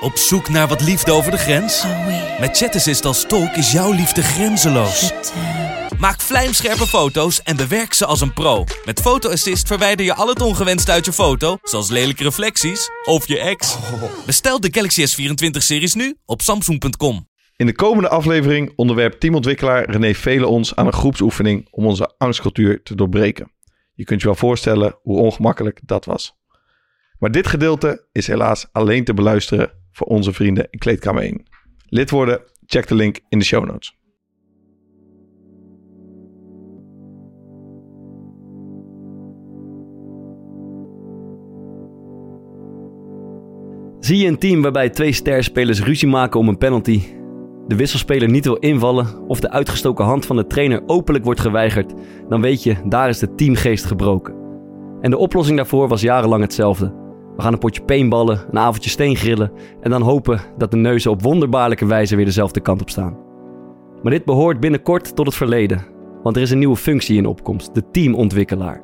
Op zoek naar wat liefde over de grens? Met ChatAssist als tolk is jouw liefde grenzeloos. Maak vlijmscherpe foto's en bewerk ze als een pro. Met Photo Assist verwijder je al het ongewenst uit je foto, zoals lelijke reflecties of je ex. Bestel de Galaxy S24-series nu op samsung.com. In de komende aflevering onderwerpt teamontwikkelaar René Vele ons aan een groepsoefening om onze angstcultuur te doorbreken. Je kunt je wel voorstellen hoe ongemakkelijk dat was. Maar dit gedeelte is helaas alleen te beluisteren voor onze vrienden in Kleedkamer 1. Lid worden? Check de link in de show notes. Zie je een team waarbij twee sterspelers ruzie maken om een penalty, de wisselspeler niet wil invallen of de uitgestoken hand van de trainer openlijk wordt geweigerd, dan weet je, daar is de teamgeest gebroken. En de oplossing daarvoor was jarenlang hetzelfde. We gaan een potje paintballen, een avondje steengrillen en dan hopen dat de neuzen op wonderbaarlijke wijze weer dezelfde kant op staan. Maar dit behoort binnenkort tot het verleden, want er is een nieuwe functie in opkomst, de teamontwikkelaar.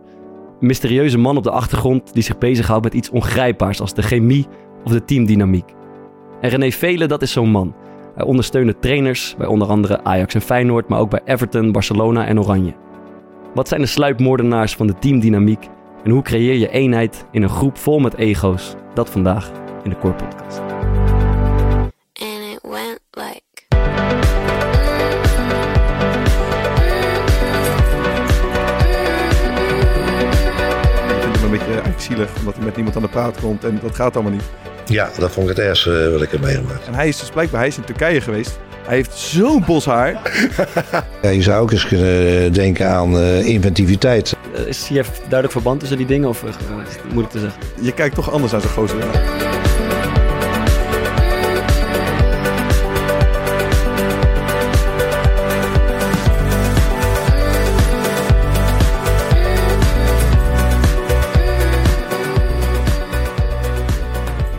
Een mysterieuze man op de achtergrond die zich bezighoudt met iets ongrijpbaars als de chemie of de teamdynamiek. En René Velen, dat is zo'n man. Hij ondersteunt trainers bij onder andere Ajax en Feyenoord, maar ook bij Everton, Barcelona en Oranje. Wat zijn de sluipmoordenaars van de teamdynamiek en hoe creëer je eenheid in een groep vol met ego's? Dat vandaag in de Core Podcast. and it went like Ik vind hem een beetje eigenlijk zielig omdat hij met niemand aan de praat komt en dat gaat allemaal niet. Ja, dat vond ik het ergste wat ik heb meegemaakt. En hij is dus blijkbaar, hij is in Turkije geweest. Hij heeft zo'n bos haar. Ja, je zou ook eens kunnen denken aan eh, inventiviteit. Eh, Is hier duidelijk verband tussen die dingen of eh, is het moeilijk te zeggen? Je kijkt toch anders naar zo'n gozer.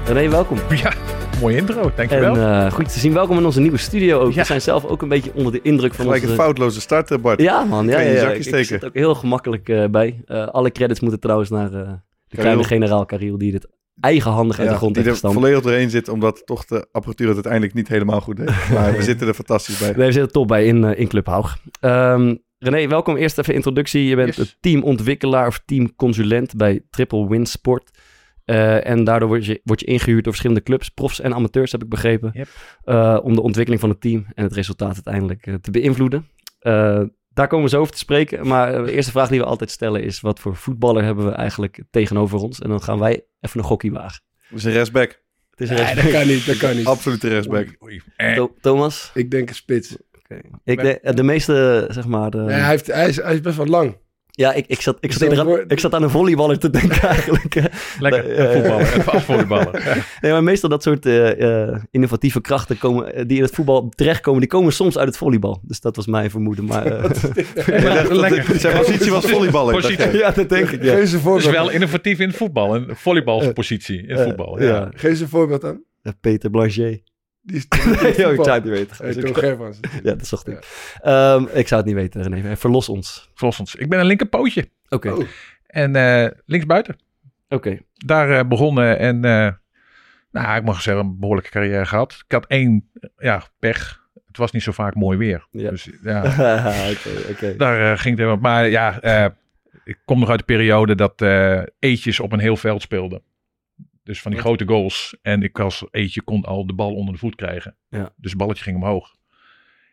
René, welkom. Ja, mooie intro, En dankjewel. eh, goed te zien. Welkom in onze nieuwe studio ook. Ja. We zijn zelf ook een beetje onder de indruk van Gelijk een onze... foutloze start, Bart. Ja man, ja, ja, in je ja. zakje Ik, zit ook heel gemakkelijk eh, bij. Eh, alle credits moeten trouwens naar eh, de kleine generaal Kariel die dit eigenhandig uit Ja, de grond die heeft er gestampt. volledig doorheen zit, omdat toch de apparatuur het uiteindelijk niet helemaal goed deed. Maar we zitten er fantastisch bij. Nee, we zitten top bij in, in Club Haug. Ehm, René, welkom. Eerst even introductie. Je bent Yes. teamontwikkelaar of teamconsulent bij Triple Win Sport. Eh, en daardoor word je, word je ingehuurd door verschillende clubs, profs en amateurs, heb ik begrepen. Yep. Eh, om de ontwikkeling van het team en het resultaat uiteindelijk eh, te beïnvloeden. Eh, daar komen we zo over te spreken. Maar de eerste vraag die we altijd stellen is: wat voor voetballer hebben we eigenlijk tegenover ons? En dan gaan wij even een gokkie wagen. We zijn rechtsback. Het is een Nee, dat kan niet, dat kan niet. Absolute rechtsback. Oei, oei. Eh, To- Thomas. Ik denk een spits. Ik de, de meeste, zeg maar. De, Nee, hij, heeft, hij, is, hij is best wel lang. Ja, ik, ik, zat, ik, zat woord- ik zat aan een volleyballer te denken eigenlijk. lekker, een volleyballer. Nee, maar meestal dat soort eh, eh, innovatieve krachten komen, die in het voetbal terechtkomen, die komen soms uit het volleybal. Dus dat was mijn vermoeden. Maar, eh, lekker. Zijn positie was volleyballer. Positie. ja, dat denk ik. Ja. Geef eens een Het voorbeeld. is wel innovatief in het voetbal, een volleybalpositie in het voetbal. ja. Ja. Geef eens een voorbeeld aan. Peter Blanchet. Die is ik zou het niet weten. Hey. Ja, dat zocht ik. Ehm, ik zou het niet weten, René. Verlos ons. Vlossens. Ik ben een linkerpootje Oké, Oh. en eh linksbuiten. oké. Daar eh, begonnen en eh, nou, ik mag zeggen een behoorlijke carrière gehad. Ik had één ja, pech. Het was niet zo vaak mooi weer. Ja. Dus ja, Oké, oké. Daar eh, ging het helemaal. Maar ja, eh, ik kom nog uit de periode dat eh eetjes op een heel veld speelden. Dus van die grote goals. En ik als eetje kon al de bal onder de voet krijgen. Ja. Dus het balletje ging omhoog.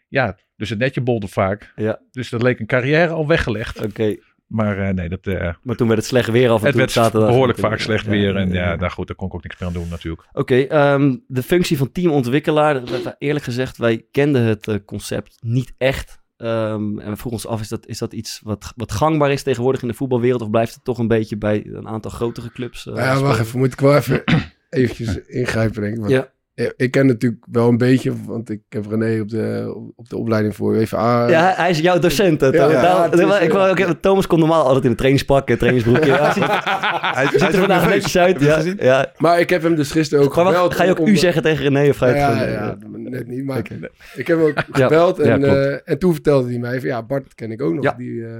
Ja, dus het netje bolde vaak. Ja. Dus dat leek een carrière al weggelegd. Oké, Maar eh, nee, dat, eh, maar toen werd het slecht weer af en het toe werd behoorlijk vaak slecht weer. En ja, nou goed, daar kon ik ook niks meer aan doen natuurlijk. Oké, ehm, de functie van teamontwikkelaar. Eerlijk gezegd, wij kenden het eh, concept niet echt. Ehm, en we vroegen ons af, is dat, is dat iets wat, wat gangbaar is tegenwoordig in de voetbalwereld? Of blijft het toch een beetje bij een aantal grotere clubs? Nou ja, wacht even. Moet ik wel even eventjes ingrijpen, denk ik. Want Ja. Eh, ik ken natuurlijk wel een beetje, want ik heb René op de, op de opleiding voor WVA. Ja, hij- is jouw docent. hè, Ja, ja, ik wou ook- Thomas komt normaal altijd in een trainingspak, een trainingsbroekje. Ja, hij ziet, Hij, ziet er vandaag netjes uit. Ja, ja. Maar ik heb hem dus gisteren ook gebeld. ga je ook om- u zeggen tegen René of ga je het Ja, gewoon- ja, net niet. Maar Oké. ik heb hem ook Ja, gebeld en, eh, en toen vertelde hij mij van ja, Bart ken ik ook nog. Ja. Die, eh,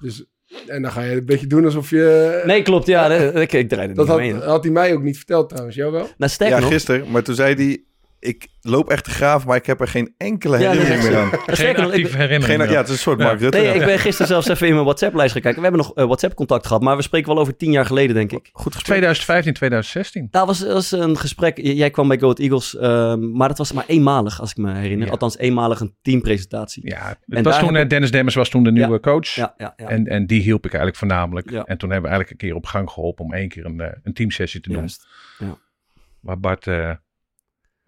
dus, en dan ga je een beetje doen alsof je... Nee, klopt. Ja, nee, ik, ik draai het dat niet had, mee. had hij mij ook niet verteld trouwens. Jou wel? Nou, sterker ja, nog, gisteren. Maar toen zei hij, ik loop echt te graven, maar ik heb er geen enkele Ja, herinnering nee, meer aan. Geen actieve herinnering. Geen, ja, het is een soort Ja. Mark Rutte. nee, ja. ik ben gisteren zelfs even in mijn WhatsApp-lijst gekeken. We hebben nog eh, WhatsApp-contact gehad, maar we spreken wel over tien jaar geleden, denk ik. Goed gesprek. 2015, 2016. Dat was, dat was een gesprek. Jij kwam bij Go Ahead Eagles, ehm, maar dat was maar eenmalig, als ik me herinner. Ja. Althans, eenmalig een teampresentatie. Ja, het En was toen, eh, Dennis Demmers was toen de nieuwe coach. Ja, ja, ja. En, en die hielp ik eigenlijk voornamelijk. Ja. En toen hebben we eigenlijk een keer op gang geholpen om één keer een, eh, een teamsessie te doen. Juist. Waar Bart eh,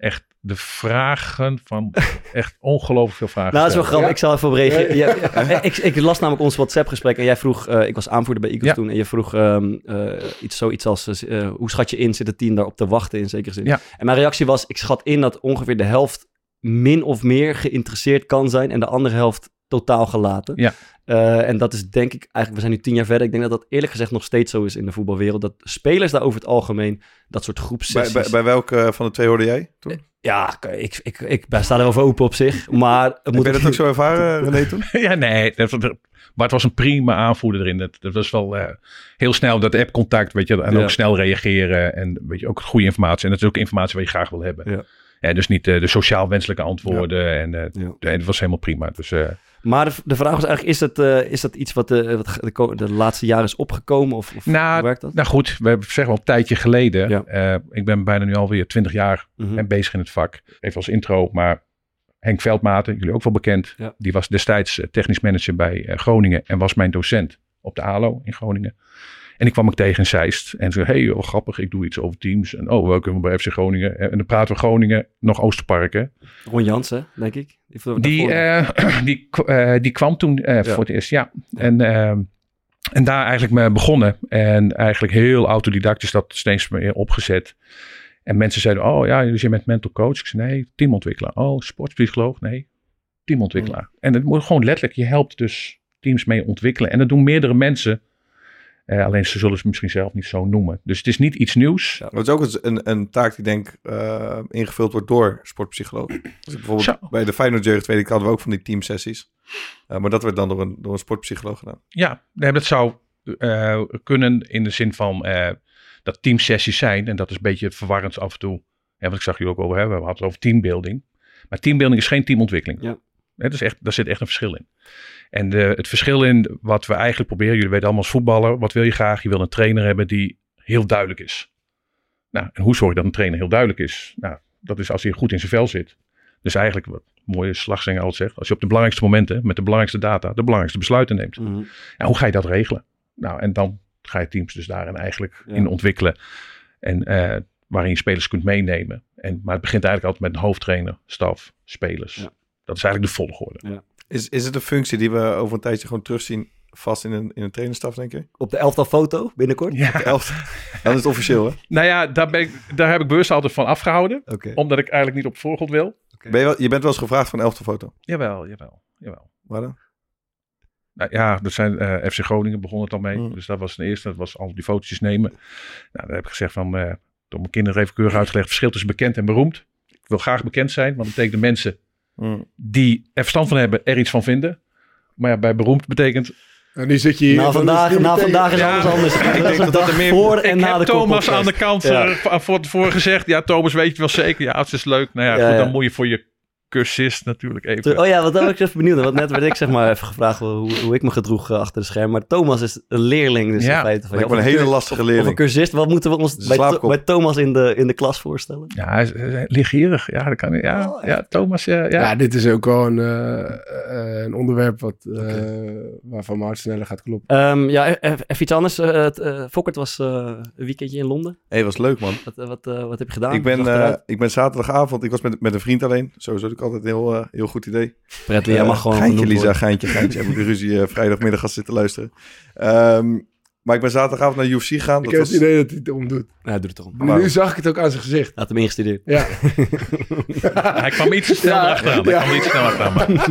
echt de vragen van echt ongelooflijk veel vragen Nou, dat is wel grappig. Ik zal even op reageren. Ja, ik, ik las namelijk ons WhatsApp-gesprek en jij vroeg... eh, ik was aanvoerder bij Eagles Ja. toen en je vroeg ehm, eh, iets, zoiets als... eh, hoe schat je in? Zit het team daarop te wachten in zekere zin? Ja. En mijn reactie was... Ik schat in dat ongeveer de helft min of meer geïnteresseerd kan zijn... en de andere helft totaal gelaten. Ja. Eh, en dat is denk ik eigenlijk... We zijn nu tien jaar verder. Ik denk dat dat eerlijk gezegd nog steeds zo is in de voetbalwereld. Dat spelers daar over het algemeen dat soort groepsessies... bij, bij welke van de twee hoorde jij toen? Ja, ik, ik, ik, ik sta er wel voor open op zich. Maar het Moet moet je dat ook zo ervaren, René, toen? Ja, nee. Dat, dat- Bart was een prima aanvoerder erin. Dat, dat was wel eh, heel snel dat app-contact, weet je. En Ja. ook snel reageren. En weet je, ook goede informatie. En dat is ook informatie wat je graag wil hebben. Ja. Ja, dus niet eh, de sociaal wenselijke antwoorden. En eh, Ja. nee, dat was helemaal prima. Dus eh, Maar de, vraag was eigenlijk, is dat, eh, is dat iets wat, de, wat de, de laatste jaren is opgekomen? Of, of Nou, hoe werkt dat? Nou goed, we hebben zeg wel een tijdje geleden. Ja. eh, ik ben bijna nu alweer twintig jaar Mhm. en bezig in het vak. Even als intro, maar Henk Veldmaten, jullie ook wel bekend. Ja. Die was destijds eh, technisch manager bij eh, Groningen en was mijn docent op de ALO in Groningen. En ik kwam ik tegen in Zeist en zei, hey, grappig, ik doe iets over teams. En oh, welkom bij FC Groningen. En dan praten we Groningen, nog Oosterparken. Ron Jansen, denk ik. Die, Die, eh, die, eh, die kwam toen eh, Ja. voor het eerst, ja. En, ehm, en daar eigenlijk mee begonnen. En eigenlijk heel autodidactisch dat steeds meer opgezet. En mensen zeiden, oh ja, dus je bent mental coach. Ik zei, nee, teamontwikkelaar. Oh, sportpsycholoog? Nee, teamontwikkelaar. En het moet gewoon letterlijk, je helpt dus teams mee ontwikkelen. En dat doen meerdere mensen. Eh, alleen ze zullen het misschien zelf niet zo noemen. Dus het is niet iets nieuws. Ja. Dat is ook een, een taak die denk eh, ingevuld wordt door sportpsychologen. Dus bijvoorbeeld Zo. bij de Feyenoord jeugd weet ik hadden we ook van die teamsessies. Eh, maar dat werd dan door een, door een sportpsycholoog gedaan. Ja, nee, dat zou eh, kunnen in de zin van eh, dat teamsessies zijn. En dat is een beetje verwarrend af en toe. Ja, want ik zag jullie ook over hebben. We hadden het over teambuilding. Maar teambuilding is geen teamontwikkeling. Ja. Het is echt, daar zit echt een verschil in. En de, het verschil in wat we eigenlijk proberen. Jullie weten allemaal als voetballer. Wat wil je graag? Je wil een trainer hebben die heel duidelijk is. Nou, en hoe zorg je dat een trainer heel duidelijk is? Nou, dat is als hij goed in zijn vel zit. Dus eigenlijk, wat mooie slagzinger altijd zegt. Als je op de belangrijkste momenten, met de belangrijkste data, de belangrijkste besluiten neemt. Mhm. Hoe ga je dat regelen? Nou, en dan ga je teams dus daarin eigenlijk Ja. in ontwikkelen. En eh, waarin je spelers kunt meenemen. En, maar het begint eigenlijk altijd met een hoofdtrainer, staf, spelers. Ja. Dat is eigenlijk de volgorde. Is, is het een functie die we over een tijdje gewoon terugzien vast in een, in een trainerstaf, denk je? Op de elftal foto binnenkort? Ja. De elfde. Dan is het officieel, hè? Nou ja, daar, ben ik, daar heb ik bewust altijd van afgehouden. Omdat ik eigenlijk niet op voorgrond wil. Ben je, wel, je bent wel eens gevraagd voor een elfde foto. Jawel, jawel, jawel. Waar dan? Nou ja, dat zijn eh, FC Groningen begon het al mee. Mm. Dus dat was de eerste. Dat was al die fotootjes nemen. Nou, daar heb ik gezegd van, eh door mijn kinderen even keurig uitgelegd, verschil tussen bekend en beroemd. Ik wil graag bekend zijn, want dat betekent de mensen Mm. die er verstand van hebben, er iets van vinden. Maar ja, bij beroemd betekent... En nu zit je hier. Vandaag, na vandaag is Ja, alles anders. ik dat denk dat er meer- voor en ik na heb de Thomas aan de kant Ja. eh, voor tevoren gezegd. Ja, Thomas weet je wel zeker. Ja, het is leuk. Nou ja, Ja, goed, ja. dan moet je voor je cursist natuurlijk even... Oh ja, wat ben ik even benieuwd. naar, Want net werd ik zeg maar even gevraagd hoe, hoe ik me gedroeg eh, achter de scherm. Maar Thomas is een leerling dus Ja, in feite. Van, ja, me een hele lastige Of een leerling. cursist. Wat moeten we ons bij, bij Thomas in de, in de klas voorstellen? Ja, hij is eh, lichtgierig. Ja, dat kan ja, Oh, ja, Thomas, ja, ja. Ja. dit is ook wel een, eh, eh, een onderwerp wat, eh, waarvan mijn hart sneller gaat kloppen. Ehm, ja, e- e- even iets anders. Eh, het, eh, Fokkert was eh, een weekendje in Londen. Hé, hey, was leuk, man. Wat, wat, eh, wat heb je gedaan? Ik ben, ik ben zaterdagavond, ik was met, met een vriend alleen. Sowieso altijd een heel, eh, heel goed idee. Bradley, jij mag Eh, gewoon Geintje, Lisa, worden. geintje, geintje. Heb ik de ruzie eh, vrijdagmiddag als zitten luisteren. Ehm, Maar ik ben zaterdagavond naar UFC gegaan. Ik Dat heb was, het idee dat hij het omdoet. Ja, doe het toch om. Maar- Nu zag ik het ook aan zijn gezicht. Laat hem ingestudeerd. Ja. Hij kwam iets te snel Ja, erachteraan. Hij ja. kwam iets snel achteraan. maar-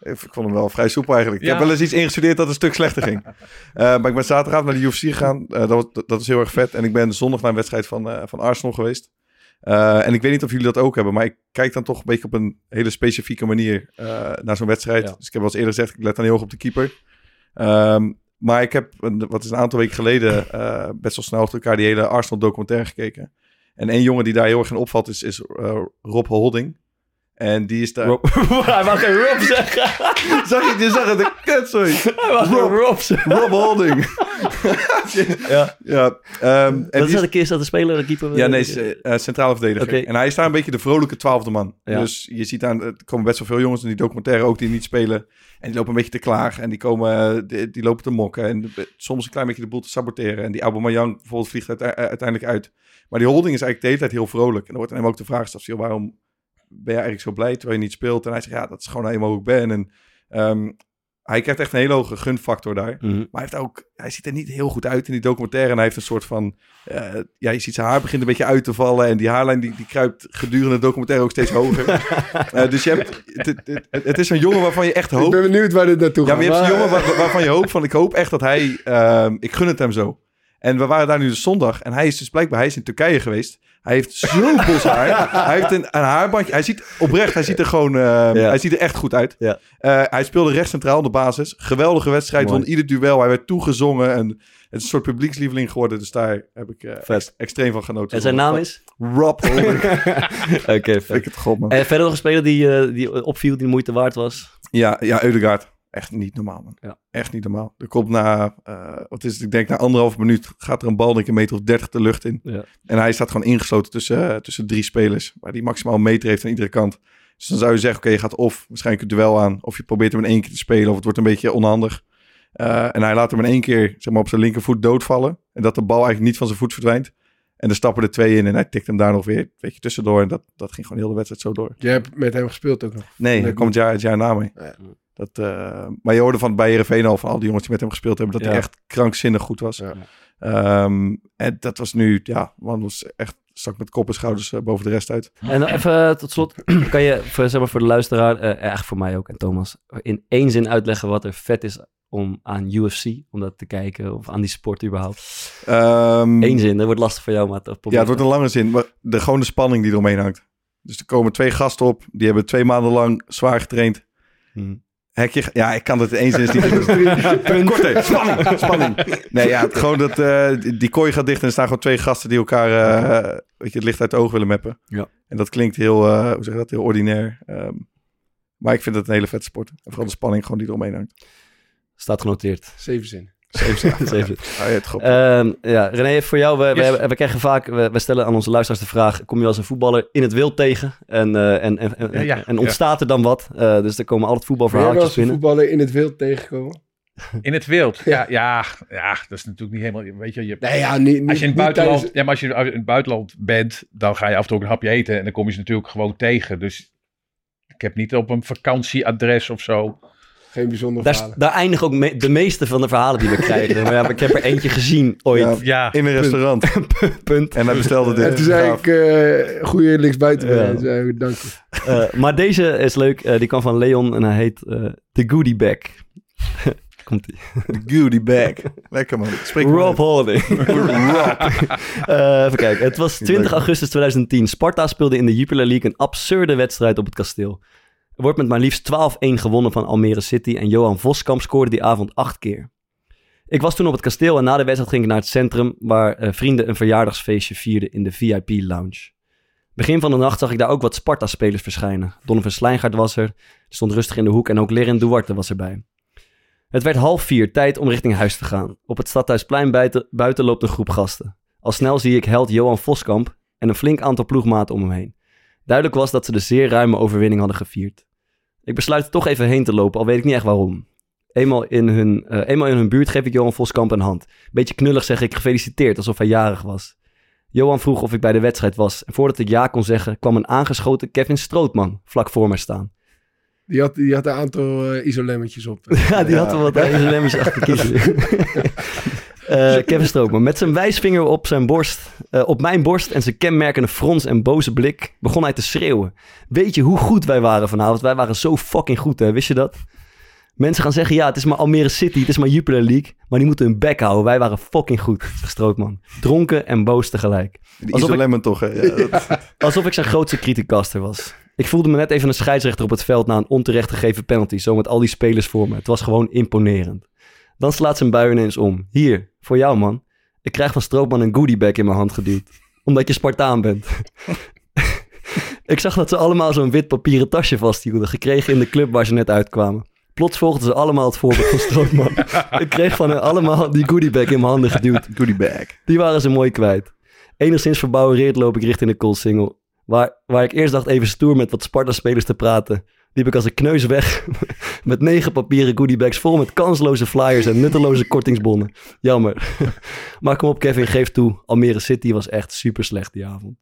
ik vond hem wel vrij soepel eigenlijk. Ik heb wel eens iets ingestudeerd dat een stuk slechter ging. Eh, maar ik ben zaterdagavond naar de UFC gegaan. Dat, was, dat was heel erg vet. En ik ben zondag naar een wedstrijd van, eh, van Arsenal geweest. Eh, en ik weet niet of jullie dat ook hebben, maar ik kijk dan toch een beetje op een hele specifieke manier eh, naar zo'n wedstrijd. Ja. Dus ik heb eens eerder gezegd, ik let dan heel erg op de keeper. Ehm, maar ik heb, een- wat is een aantal weken geleden, eh, best wel snel achter elkaar die hele Arsenal documentaire gekeken. En één jongen die daar heel erg in opvalt is, is Rob Holding. En die is daar... Rob. Hij mag geen Rob zeggen. Zag je, je zag het, de kut, sorry. Hij mag geen Rob zeggen. Rob Holding. Ja. ja. ehm, en die is dat een keer? Is dat de speler, de keeper? Ja, nee, eh, eh, centrale verdediger. Oké. En hij is daar een beetje de vrolijke twaalfde man. Ja. Dus je ziet aan, er komen best wel veel jongens in die documentaire ook die niet spelen. En die lopen een beetje te klagen. En die, komen, eh, die, die lopen te mokken. En de- soms een klein beetje de boel te saboteren. En die Aubameyang bijvoorbeeld vliegt uite- uiteindelijk uit. Maar die holding is eigenlijk de hele tijd heel vrolijk. En dan wordt hem ook de vraag gesteld, "Sil, waarom ben je eigenlijk zo blij terwijl je niet speelt? En hij zegt, ja, dat is gewoon helemaal hoe ik ben. En ehm, hij krijgt echt een hele hoge gunfactor daar. Mhm. Maar hij, heeft ook, hij ziet er niet heel goed uit in die documentaire. En hij heeft een soort van... eh, ja, je ziet zijn haar begint een beetje uit te vallen. En die haarlijn die, die kruipt gedurende de documentaire ook steeds hoger. Eh, dus je hebt, het, het, het- het is een jongen waarvan je echt Ik hoopt... ben benieuwd waar dit naartoe Ja, gaat. maar je hebt maar- jongen waar- waarvan je hoopt van... Ik hoop echt dat hij... ehm, ik gun het hem zo. En we waren daar nu dus zondag. En hij is dus blijkbaar... Hij is in Turkije geweest. Hij heeft zo bos haar. Hij heeft een, een haarbandje. Hij ziet oprecht... Hij ziet er gewoon... ehm, Hij ziet er echt goed uit. Ja. Eh, hij speelde recht centraal in de basis. Geweldige wedstrijd. Mooi. Won ieder duel. Hij werd toegezongen. En het is een soort publiekslieveling geworden. Dus daar heb ik eh, ex- extreem van genoten. En zijn naam is? Rob. Oké, vet. ik het god, man. En verder nog een speler die, eh, die opviel, die de moeite waard was. Ja, ja, Eudegaard. Echt niet normaal, man. Ja. Echt niet normaal. Er komt na, eh, wat is het? Ik denk na anderhalf minuut gaat er een bal denk ik een meter of dertig de lucht in. Ja. En hij staat gewoon ingesloten tussen, eh, tussen drie spelers. Waar die maximaal een meter heeft aan iedere kant. Dus dan zou je zeggen, oké, je gaat of waarschijnlijk het duel aan. Of je probeert hem in één keer te spelen. Of het wordt een beetje onhandig. Eh, en hij laat hem in één keer zeg maar, op zijn linkervoet doodvallen. En dat de bal eigenlijk niet van zijn voet verdwijnt. En er stappen er twee in en hij tikt hem daar nog weer een beetje tussendoor. En dat, dat ging gewoon heel de wedstrijd zo door. Je hebt met hem gespeeld ook nog. Nee, Nee, hij komt het jaar, het jaar na mee. Ja. Dat, eh, maar je hoorde van bij Heerenveen al van al die jongens die met hem gespeeld hebben... dat Ja. hij echt krankzinnig goed was. Ja. Ehm, en dat was nu, ja, man was echt stak met kop en schouders eh, boven de rest uit. En even eh, tot slot, kan je voor, zeg maar, voor de luisteraar, eh eigenlijk voor mij ook en Thomas, in één zin uitleggen wat er vet is om aan UFC, om dat te kijken, of aan die sport überhaupt? Ehm, Eén zin, dat wordt lastig voor jou, maar ja, het wordt een lange zin, maar de, gewoon de spanning die eromheen hangt. Dus er komen twee gasten op, die hebben twee maanden lang zwaar getraind. Hmm. Hekje, ja, ik kan het in één zin is niet doen. Korter, spanning, spanning. Nee, ja, gewoon dat eh, die- kooi gaat dicht en er staan gewoon twee gasten die elkaar, eh, weet je, het licht uit het oog willen meppen. Ja. En dat klinkt heel, eh, hoe zeg je dat, heel ordinair. Ehm, maar ik vind het een hele vette sport. En vooral de spanning gewoon die eromheen hangt. Staat genoteerd. Zeven zin. Zeven. Ah, ja, het grap. Ehm, ja, René, voor jou, we, we, hebben- we krijgen vaak, we, we stellen aan onze luisteraars de vraag, kom je als een voetballer in het wild tegen? En, eh, en, en, en, Ja, ja, en ontstaat er dan wat? Eh, dus er komen altijd voetbalverhaaltjes eens een binnen. voetballer in het wild tegengekomen? In het wild. Ja, ja, ja, dat is natuurlijk niet helemaal. Weet je, je Nee, ja, niet, niet, als je in het buitenland, tijdens- ja, maar als je in het buitenland bent, dan ga je af en toe ook een hapje eten en dan kom je ze natuurlijk gewoon tegen. Dus ik heb niet op een vakantieadres of zo. Geen bijzonder Daar, verhalen. daar eindigen ook me- de meeste van de verhalen die we krijgen. Maar ja, ik heb er eentje gezien ooit. Ja, Ja, in een restaurant. Punt. En hij bestelde dit. En toen zei ik, eh goede linksbuiten. Ja. Zei dank je. Eh, maar deze is leuk. Eh, die kwam van Leon en hij heet eh The Goodie Bag. Komt-ie. Goodie bag. Lekker man. Spreek Rob. Holding. Eh, even kijken. Het was 20 augustus 2010. Sparta speelde in de Jupiler League een absurde wedstrijd op het kasteel. Er wordt met maar liefst 12-1 gewonnen van Almere City en Johan Voskamp scoorde die avond acht keer. Ik was toen op het kasteel en na de wedstrijd ging ik naar het centrum waar eh, vrienden een verjaardagsfeestje vierden in de VIP lounge. Begin van de nacht zag ik daar ook wat Sparta-spelers verschijnen. Donovan Slijngaard was er, stond rustig in de hoek en ook Lerin Duarte was erbij. Het werd half vier, tijd om richting huis te gaan. Op het Stadhuisplein buiten, buiten loopt een groep gasten. Al snel zie ik held Johan Voskamp en een flink aantal ploegmaten om hem heen. Duidelijk was dat ze de zeer ruime overwinning hadden gevierd. Ik besluit toch even heen te lopen, al weet ik niet echt waarom. Eenmaal in hun, eh, eenmaal in hun buurt geef ik Johan Voskamp een hand. Beetje knullig zeg ik gefeliciteerd, alsof hij jarig was. Johan vroeg of ik bij de wedstrijd was. En voordat ik ja kon zeggen, kwam een aangeschoten Kevin Strootman vlak voor mij staan. Die had, die had een aantal eh isolemmetjes op. Ja, die had wel wat lemmers achter kiezen. Eh, Kevin Stroopman. Met zijn wijsvinger op, zijn borst, eh, op mijn borst en zijn kenmerkende frons en boze blik begon hij te schreeuwen. Weet je hoe goed wij waren vanavond? Wij waren zo fucking goed, hè? Wist je dat? Mensen gaan zeggen, ja, het is maar Almere City, het is maar Jupiler League. Maar die moeten hun bek houden. Wij waren fucking goed, Strootman. Dronken en boos tegelijk. Alsof ik- toch, hè? Ja, dat- Alsof ik zijn grootste criticaster was. Ik voelde me net even een scheidsrechter op het veld na een onterecht gegeven penalty. Zo met al die spelers voor me. Het was gewoon imponerend. Dan slaat zijn bui ineens om. Hier, voor jou man. Ik krijg van Stroopman een goodiebag in mijn hand geduwd. Omdat je Spartaan bent. ik zag dat ze allemaal zo'n wit papieren tasje vasthielden. Gekregen in de club waar ze net uitkwamen. Plots volgden ze allemaal het voorbeeld van Stroopman. ik kreeg van hen allemaal die goodiebag in mijn handen geduwd. Goodie bag. Die waren ze mooi kwijt. Enigszins verbouwereerd loop ik richting de Koolsingel. Waar, waar ik eerst dacht even stoer met wat Sparta-spelers te praten... liep ik als een kneus weg met negen papieren goodiebags... vol met kansloze flyers en nutteloze kortingsbonnen. Jammer. maar kom op Kevin, geef toe. Almere City was echt super slecht die avond.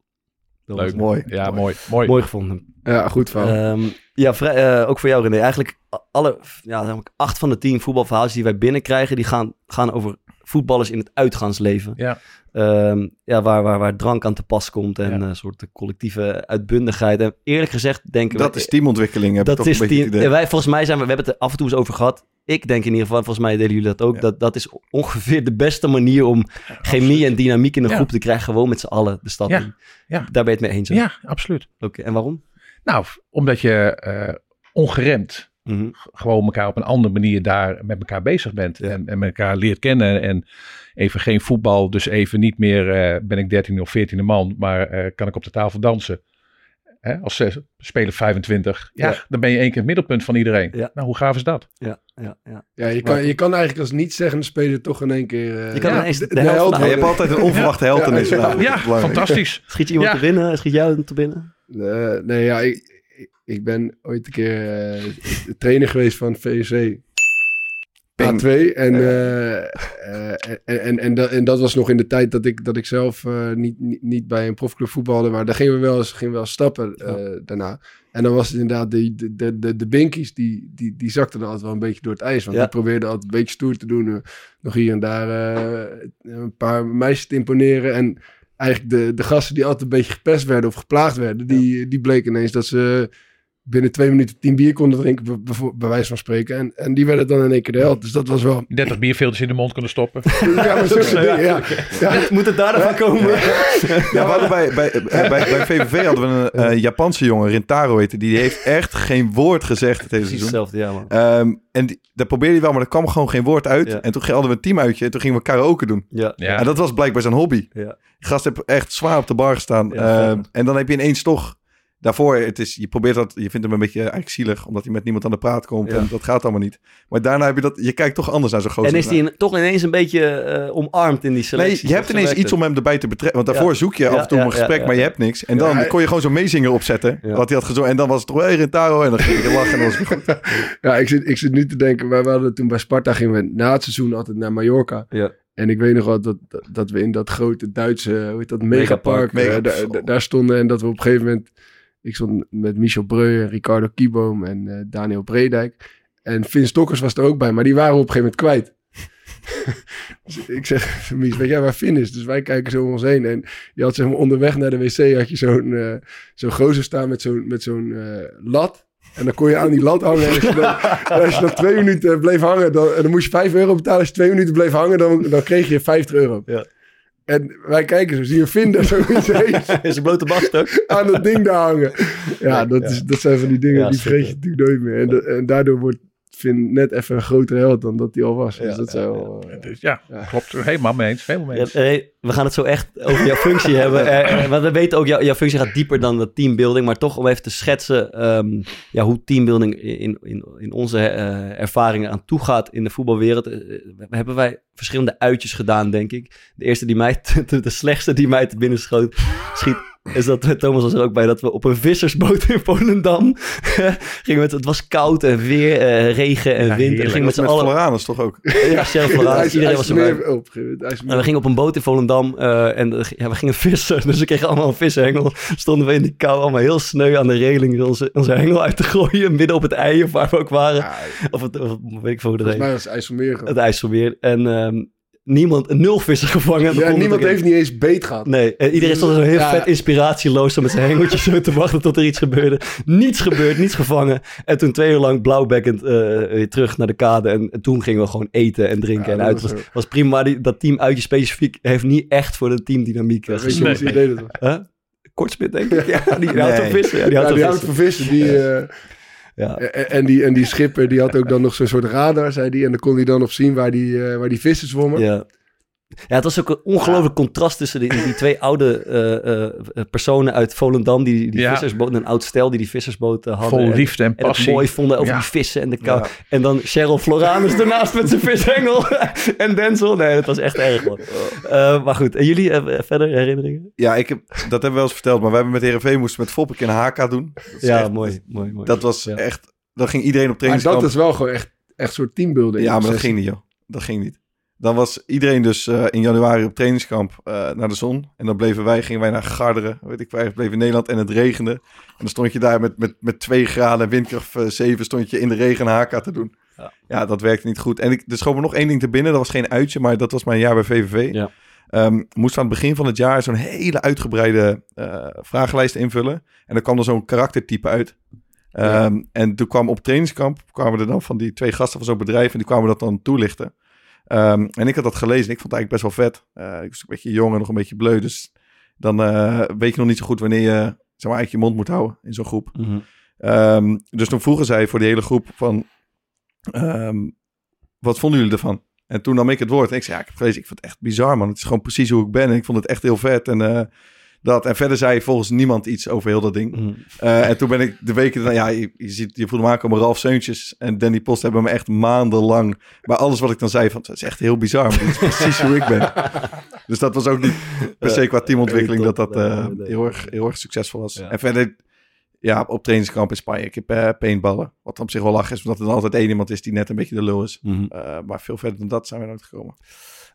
Dat was Leuk. Mooi. Ja, mooi. Mooi. Mooi gevonden. Ja, goed verhaal. Ehm, ja, vrij, eh, ook voor jou René. Eigenlijk alle, ja, acht van de tien voetbalverhalen die wij binnenkrijgen... die gaan, gaan over voetballers in het uitgaansleven. Ja. Ehm, ja, waar, waar, waar drank aan te pas komt en Ja. een soort de collectieve uitbundigheid. En eerlijk gezegd denken Dat we... is teamontwikkeling, heb ik dat toch is een idee. wij, volgens mij zijn we, we hebben het er af en toe eens over gehad. Ik denk in ieder geval, volgens mij delen jullie dat ook. Ja. Dat, dat is ongeveer de beste manier om chemie en dynamiek in een Ja. groep te krijgen. Gewoon met z'n allen de stad Ja. in. Ja. Daar ben je het mee eens. hè? Ja, absoluut. Oké, en waarom? Nou, omdat je eh, ongeremd Mhm. gewoon elkaar op een andere manier daar met elkaar bezig bent. Ja. En, en elkaar leert kennen. En even geen voetbal, dus even niet meer eh, ben ik 13 of 14e man, maar eh, kan ik op de tafel dansen. Hè? Als ze spelen 25, ja, Ja. dan ben je één keer het middelpunt van iedereen. Ja. Nou, hoe gaaf is dat? Ja, ja, ja. Ja, je kan, je kan eigenlijk als niet zeggen speler toch in één keer... eh, Je kan ja, ineens de held je hebt altijd een onverwachte held in Ja, fantastisch. Schiet je iemand Ja. te binnen? Schiet jou te binnen? Nee, ja, ik, ik- ben ooit een keer eh, trainer geweest van VSC. Ping. A2. En, eh, eh, en, en, en, dat, en dat was nog in de tijd dat ik, dat ik zelf niet, niet, niet bij een profclub voetbalde. Maar daar gingen we wel eens, gingen we wel stappen daarna. En dan was het inderdaad, de, de, de, de, binkies, die, die, die zakten er altijd wel een beetje door het ijs. Want Ja. die probeerden altijd een beetje stoer te doen. nog hier en daar een paar meisjes te imponeren. En eigenlijk de, de gasten die altijd een beetje gepest werden of geplaagd werden, die, die bleken ineens dat ze binnen twee minuten tien bier konden drinken, bij, wijze van spreken. En, en die werden dan in één keer de held. Dus dat was wel... 30 bierfilters in de mond kunnen stoppen. Ja, maar zulke dingen, ja. ja. Moet het daar dan van komen? Ja, we hadden bij, bij, bij, bij VVV hadden we een eh, Japanse jongen, Rintaro heette. Die heeft echt geen woord gezegd het hele Precies seizoen. hetzelfde, ja man. Ehm, en die, dat probeerde hij wel, maar er kwam gewoon geen woord uit. Ja. En toen hadden we een teamuitje en toen gingen we karaoke doen. Ja. Ja. En dat was blijkbaar zijn hobby. Ja. Gast heeft echt zwaar op de bar gestaan. Ja, Ehm, en dan heb je ineens toch... Daarvoor, het is, je probeert dat, je vindt hem een beetje eigenlijk zielig, omdat hij met niemand aan de praat komt. Ja. En dat gaat allemaal niet. Maar daarna heb je dat, je kijkt toch anders naar zo'n gozer. En is die in- toch ineens een beetje eh, omarmd in die selectie? Nee, je hebt ineens iets om hem erbij te betrekken. Want daarvoor Ja. zoek je Ja, af en toe ja, een gesprek, ja, ja. maar je hebt niks. En dan Ja, hij- kon je gewoon zo'n meezinger opzetten. Ja. Wat hij had gezongen. En dan was het toch, hey, Rintaro. En dan ging je lachen en dan was het goed. Ja, ik zit, ik zit nu te denken, wij hadden toen bij Sparta gingen we na het seizoen altijd naar Mallorca. Ja. En ik weet nog wel dat, dat, dat we in dat grote Duitse, hoe heet dat, megapark, Megapark. eh, Mega- daar, daar stonden. En dat we op een gegeven moment, ik stond met Michel Breu en Ricardo Kieboom en eh, Daniel Bredijk. En Vin Stokkers was er ook bij, maar die waren op een gegeven moment kwijt. dus ik zeg, Mies, weet jij waar Finn is? Dus wij kijken zo om ons heen. En je had zeg maar onderweg naar de wc, had je zo'n eh zo'n gozer staan met zo'n met zo'n eh, lat. En dan kon je aan die lat hangen. En als je dan, en als je dan twee minuten bleef hangen, dan, en dan moest je vijf euro betalen. Als je twee minuten bleef hangen, dan, dan kreeg je 50 euro. Ja. En wij kijken zo, zie je vinden zo Is een blote bast ook? aan dat ding daar hangen. Ja, dat, Is, dat zijn van die dingen, die vergeet je natuurlijk nooit meer. En daardoor wordt Finn net even een grotere held dan dat hij al was. Dus Ja, dat ja, zijn wel... eh, Dus ja, Ja. klopt. Helemaal mee eens. Helemaal mee Ja, eens. we gaan het zo echt over jouw functie hebben. Eh, eh, want we weten ook, jou, jouw functie gaat dieper dan de teambuilding. Maar toch om even te schetsen ehm, ja, hoe teambuilding in, in, in onze eh, ervaringen aan toe gaat in de voetbalwereld. We- hebben wij verschillende uitjes gedaan, denk ik. De eerste die mij, de, de slechtste die mij te binnen schoot, schiet, is dat Thomas was er ook bij dat we op een vissersboot in Volendam gingen met, het was koud en weer, eh, regen en Ja, wind. En gingen met z'n allen, Floranus toch ook? ja, Florence, is- iedereen was erbij. op En we gingen op een boot in Volendam eh, en eh, ja, we gingen vissen. Dus we kregen allemaal een vissenhengel. Stonden we in die kou allemaal heel sneu aan de reling onze, onze hengel uit te gooien. Midden op het ei of waar we ook waren. Ja, Of het, of, weet ik veel hoe dat heet. het IJsselmeer gewoon. Het IJsselmeer. En ehm, niemand, nul vissen gevangen. Ja, niemand heeft niet eens beet gehad. Nee, en iedereen stond zo heel Ja. vet inspiratieloos zo met zijn hengeltjes zo te wachten tot er iets gebeurde. Niets gebeurd, niets gevangen. En toen twee uur lang blauwbekkend eh, weer terug naar de kade. En, en toen gingen we gewoon eten en drinken Ja, en uit. was was, prima, maar die, dat team uitje specifiek heeft niet echt voor de teamdynamiek uh? Huh? Kortspit, denk ik. Ja, die, die houdt van Nee. vissen. Ja, die Ja, houdt die van houdt vissen. van vissen. Die, eh, Ja. en, die, en die schipper die had ook dan nog zo'n soort radar, zei die. En dan kon hij dan op zien waar die, eh, waar die vissen zwommen. Ja. Ja, het was ook een ongelooflijk contrast tussen die, die twee oude eh, eh, personen uit Volendam, die die Ja. vissersboot, een oud stel die die vissersboot eh, hadden. Vol En- liefde en En het passie. mooi vonden over Ja. die vissen en de kou. Ja. En dan Cheryl Floranus ernaast met zijn vishengel. en Denzel. Nee, dat was echt erg, man. Eh, maar goed, en jullie eh, verder herinneringen? Ja, ik heb, dat hebben we wel eens verteld, maar we hebben met Heerenveen moesten met Foppik een HK doen. Dat is Ja, echt- mooi, mooi, mooi. Dat was Ja. echt, dan ging iedereen op Maar trainingskamp. dat is wel gewoon echt, echt soort teambuilding. Ja, maar dat ging niet, joh. Dat ging niet. Dan was iedereen dus eh, in januari op trainingskamp eh, naar de zon. En dan bleven wij, gingen wij naar Garderen. Weet ik, wij bleven in Nederland en het regende. En dan stond je daar met, met, met twee graden, windkracht eh, 7, stond je in de regen HK te doen. Ja. Ja, dat werkte niet goed. En ik, er schoot me nog één ding te binnen. Dat was geen uitje, maar dat was mijn jaar bij VVV. Ja. Ehm, moesten aan het begin van het jaar zo'n hele uitgebreide vragenlijst invullen. En dan kwam er zo'n karaktertype uit. Ehm, En toen kwam op trainingskamp, kwamen er dan van die twee gasten van zo'n bedrijf en die kwamen dat dan toelichten. Ehm, en ik had dat gelezen en ik vond het eigenlijk best wel vet. Eh, ik was een beetje jong en nog een beetje bleu, dus dan eh, weet je nog niet zo goed wanneer je zeg maar, eigenlijk je mond moet houden in zo'n groep. Mhm. Ehm, dus toen vroegen zij voor die hele groep van, ehm, wat vonden jullie ervan? En toen nam ik het woord en ik zei, ja, ik heb gelezen, ik vond het echt bizar man. Het is gewoon precies hoe ik ben en ik vond het echt heel vet. En, eh, dat. en verder zei volgens niemand iets over heel dat ding. Mhm. Eh, en toen ben ik de weken daarna, ja, je, je, ziet, je voelde me aankomen, Ralf Seuntjes en Danny Post hebben me echt maandenlang, bij alles wat ik dan zei, van, het is echt heel bizar, maar dit is precies hoe ik ben. Dus dat was ook niet per se qua teamontwikkeling dat dat eh, heel, erg, heel erg succesvol was. Ja. En verder, ja, op trainingskamp in Spanje, ik heb eh, paintballen, wat op zich wel lachen is, omdat er dan altijd één iemand is die net een beetje de lul is. Mhm. Maar veel verder dan dat zijn we nooit gekomen.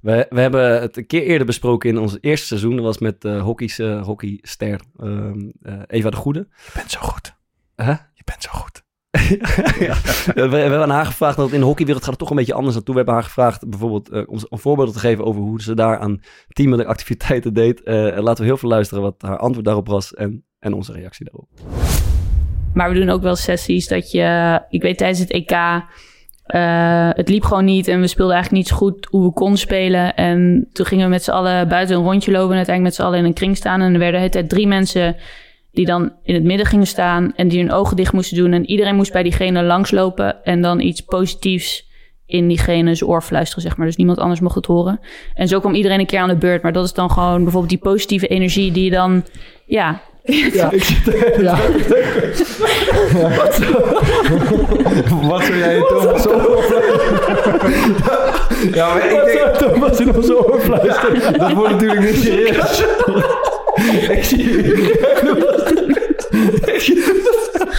We, we hebben het een keer eerder besproken in ons eerste seizoen. Dat was met eh hockey's, eh, hockeyster ehm, eh, Eva de Goede. Je bent zo goed. Huh? Je bent zo goed. ja. we, we hebben aan haar gevraagd, dat in de hockeywereld gaat het toch een beetje anders naartoe. We hebben haar gevraagd bijvoorbeeld eh, om een voorbeeld te geven over hoe ze daar aan teamende activiteiten deed. Eh, en laten we heel veel luisteren wat haar antwoord daarop was en, en onze reactie daarop. Maar we doen ook wel sessies dat je... Ik weet tijdens het EK... eh, het liep gewoon niet en we speelden eigenlijk niet zo goed hoe we konden spelen. En toen gingen we met z'n allen buiten een rondje lopen en uiteindelijk met z'n allen in een kring staan. En er werden de hele tijd drie mensen die dan in het midden gingen staan en die hun ogen dicht moesten doen. En iedereen moest bij diegene langslopen en dan iets positiefs in diegene's oor fluisteren, zeg maar. Dus niemand anders mocht het horen. En zo kwam iedereen een keer aan de beurt. Maar dat is dan gewoon bijvoorbeeld die positieve energie die je dan... Ja, Ja, ik zit er. Ja. Wat zou jij Thomas Ja, maar ik denk... Thomas in onze oor fluisteren. Dat wordt natuurlijk niet serieus. ik zie Dat is kut inderdaad.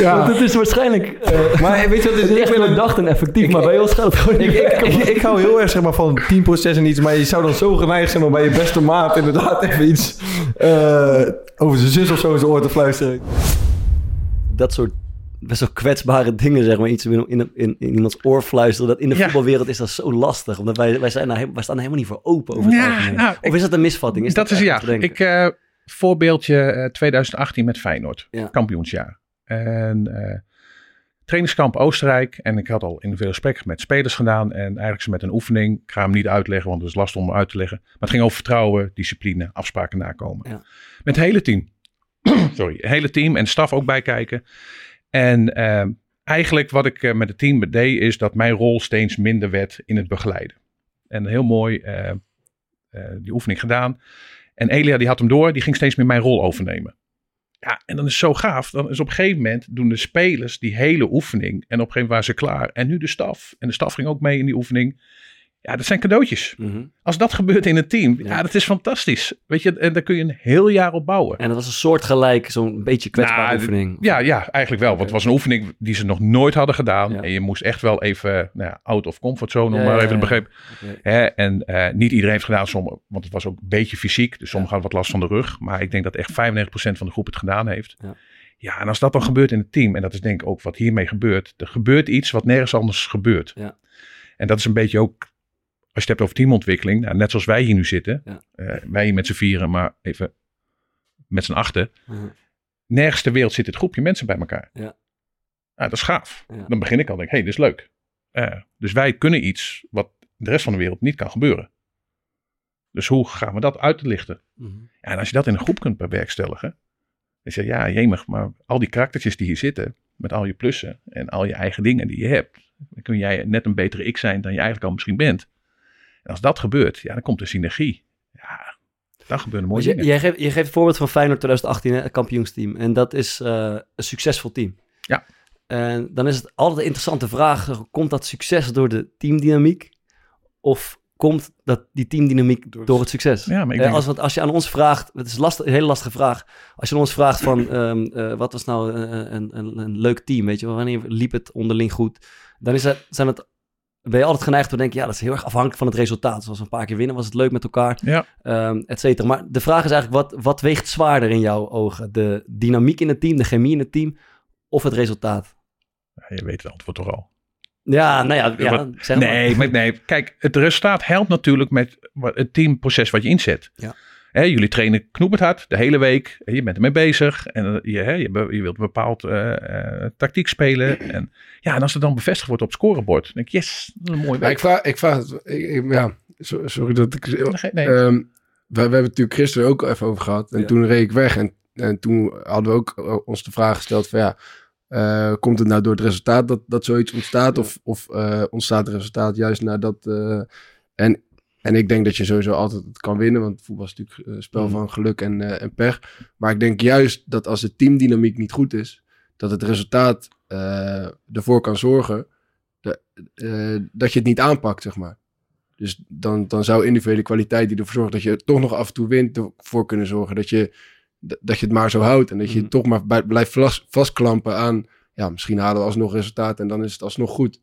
Ja. Want het is waarschijnlijk eh, Maar weet je wat het is? echt Ik ben een bedacht en effectief, maar bij ons gaat het gewoon Ik, niet ik, ik, hou heel erg zeg maar, van teamproces en iets, maar je zou dan zo geneigd zijn om bij je beste maat inderdaad even iets eh, over zijn zus of zo in zijn oor te fluisteren. dat soort best wel kwetsbare dingen, zeg maar, iets in, in, in, in iemands oor fluisteren. Dat in de Ja. voetbalwereld is dat zo lastig, omdat wij, wij, zijn wij staan er helemaal niet voor open over het Ja, nou, of ik- is dat een misvatting? Is dat is echt ja. Ik, eh, voorbeeldje eh, 2018 met Feyenoord. Ja. Kampioensjaar. En eh, trainingskamp Oostenrijk. En ik had al individueel gesprek met spelers gedaan. En eigenlijk ze met een oefening. Ik ga hem niet uitleggen, want het is lastig om hem uit te leggen. Maar het ging over vertrouwen, discipline, afspraken nakomen. Ja. Met het hele team. Sorry, het hele team en staf ook bij kijken. En eh, eigenlijk wat ik eh, met het team deed, is dat mijn rol steeds minder werd in het begeleiden. En heel mooi eh, eh, die oefening gedaan. En Elia die had hem door, die ging steeds meer mijn rol overnemen. Ja, en dan is het zo gaaf. Dan is op een gegeven moment doen de spelers die hele oefening. En op een gegeven moment waren ze klaar. En nu de staf. En de staf ging ook mee in die oefening. Ja, dat zijn cadeautjes. Mhm. Als dat gebeurt in een team, ja, Ja. dat is fantastisch. Weet je, en daar kun je een heel jaar op bouwen. En dat was een soortgelijk, zo'n beetje kwetsbare Nou, oefening. Ja, ja, eigenlijk wel. Want het was een oefening die ze nog nooit hadden gedaan. Ja. En je moest echt wel even nou ja, out of comfort zone, om maar even te. Oké. Hè, en eh, niet iedereen heeft gedaan, sommige, want het was ook een beetje fysiek. Dus sommigen hadden wat last van de rug. Maar ik denk dat echt 95% van de groep het gedaan heeft. Ja. Ja, en als dat dan gebeurt in het team, en dat is denk ik ook wat hiermee gebeurt. Er gebeurt iets wat nergens anders gebeurt. Ja. En dat is een beetje ook, je het hebt over teamontwikkeling, nou, net zoals wij hier nu zitten. Ja. eh, wij hier met z'n vieren, maar even met z'n achten. Nergens ter wereld zit dit groepje mensen bij elkaar. Ja. Nou, dat is gaaf. Ja. Dan begin ik al, denk ik, hé, hey, dit is leuk. Eh, dus wij kunnen iets wat de rest van de wereld niet kan gebeuren. Dus hoe gaan we dat uitlichten? Mhm. Ja, en als je dat in een groep kunt bewerkstelligen. Dan zeg je, ja, jemig, maar al die karaktertjes die hier zitten, met al je plussen en al je eigen dingen die je hebt, dan kun jij net een betere ik zijn dan je eigenlijk al misschien bent. En als dat gebeurt, ja, dan komt er synergie. Ja, dan gebeuren mooie Want je, dingen. jij, geeft, je geeft het voorbeeld van Feyenoord 2018, hè, het kampioensteam. En dat is eh, een succesvol team. Ja. En dan is het altijd een interessante vraag. Komt dat succes door de teamdynamiek? Of komt dat, die teamdynamiek door, het succes? Ja, maar ik Eh, denk als, wat- als je aan ons vraagt, het is lastig, een hele lastige vraag. Als je aan ons vraagt van, ehm, eh, wat was nou een, een, een leuk team, weet je wel, wanneer liep het onderling goed? Dan is het, zijn het, ben je altijd geneigd te denken, ja, dat is heel erg afhankelijk van het resultaat. Zoals een paar keer winnen, was het leuk met elkaar, Ja. ehm, et cetera. Maar de vraag is eigenlijk, wat, wat weegt zwaarder in jouw ogen? De dynamiek in het team, de chemie in het team, of het resultaat? Ja, je weet het antwoord toch al. Ja, nou ja, ja Wat- zeg maar. nee, maar nee, kijk, het resultaat helpt natuurlijk met het teamproces wat je inzet. Ja. Hè, jullie trainen knoepend hard de hele week. Je bent ermee bezig. En eh, je, hè, je, je wilt een bepaald eh, eh, tactiek spelen. En, ja, en als het dan bevestigd wordt op het scorebord. Dan denk ik, yes, een mooie Maar week. ik vraag, ik vraag het, ik- ik- ja, so- sorry dat ik... Nee, nee. Ehm, we, we hebben het natuurlijk gisteren ook even over gehad. En Ja. toen reed ik weg. En, en toen hadden we ook ons de vraag gesteld van ja, eh, komt het nou door het resultaat dat, dat zoiets ontstaat? Of, of eh, ontstaat het resultaat juist nadat... eh en, en ik denk dat je sowieso altijd het kan winnen. Want voetbal is natuurlijk een spel Mhm. van geluk en, eh, en pech. Maar ik denk juist dat als de teamdynamiek niet goed is... dat het resultaat eh, ervoor kan zorgen... eh, dat je het niet aanpakt, zeg maar. Dus dan, dan zou individuele kwaliteit die ervoor zorgt dat je toch nog af en toe wint, ervoor kunnen zorgen dat je, dat je het maar zo houdt. En dat je Mhm. toch maar bij- blijft vast, vastklampen aan, ja, misschien halen we alsnog resultaat en dan is het alsnog goed.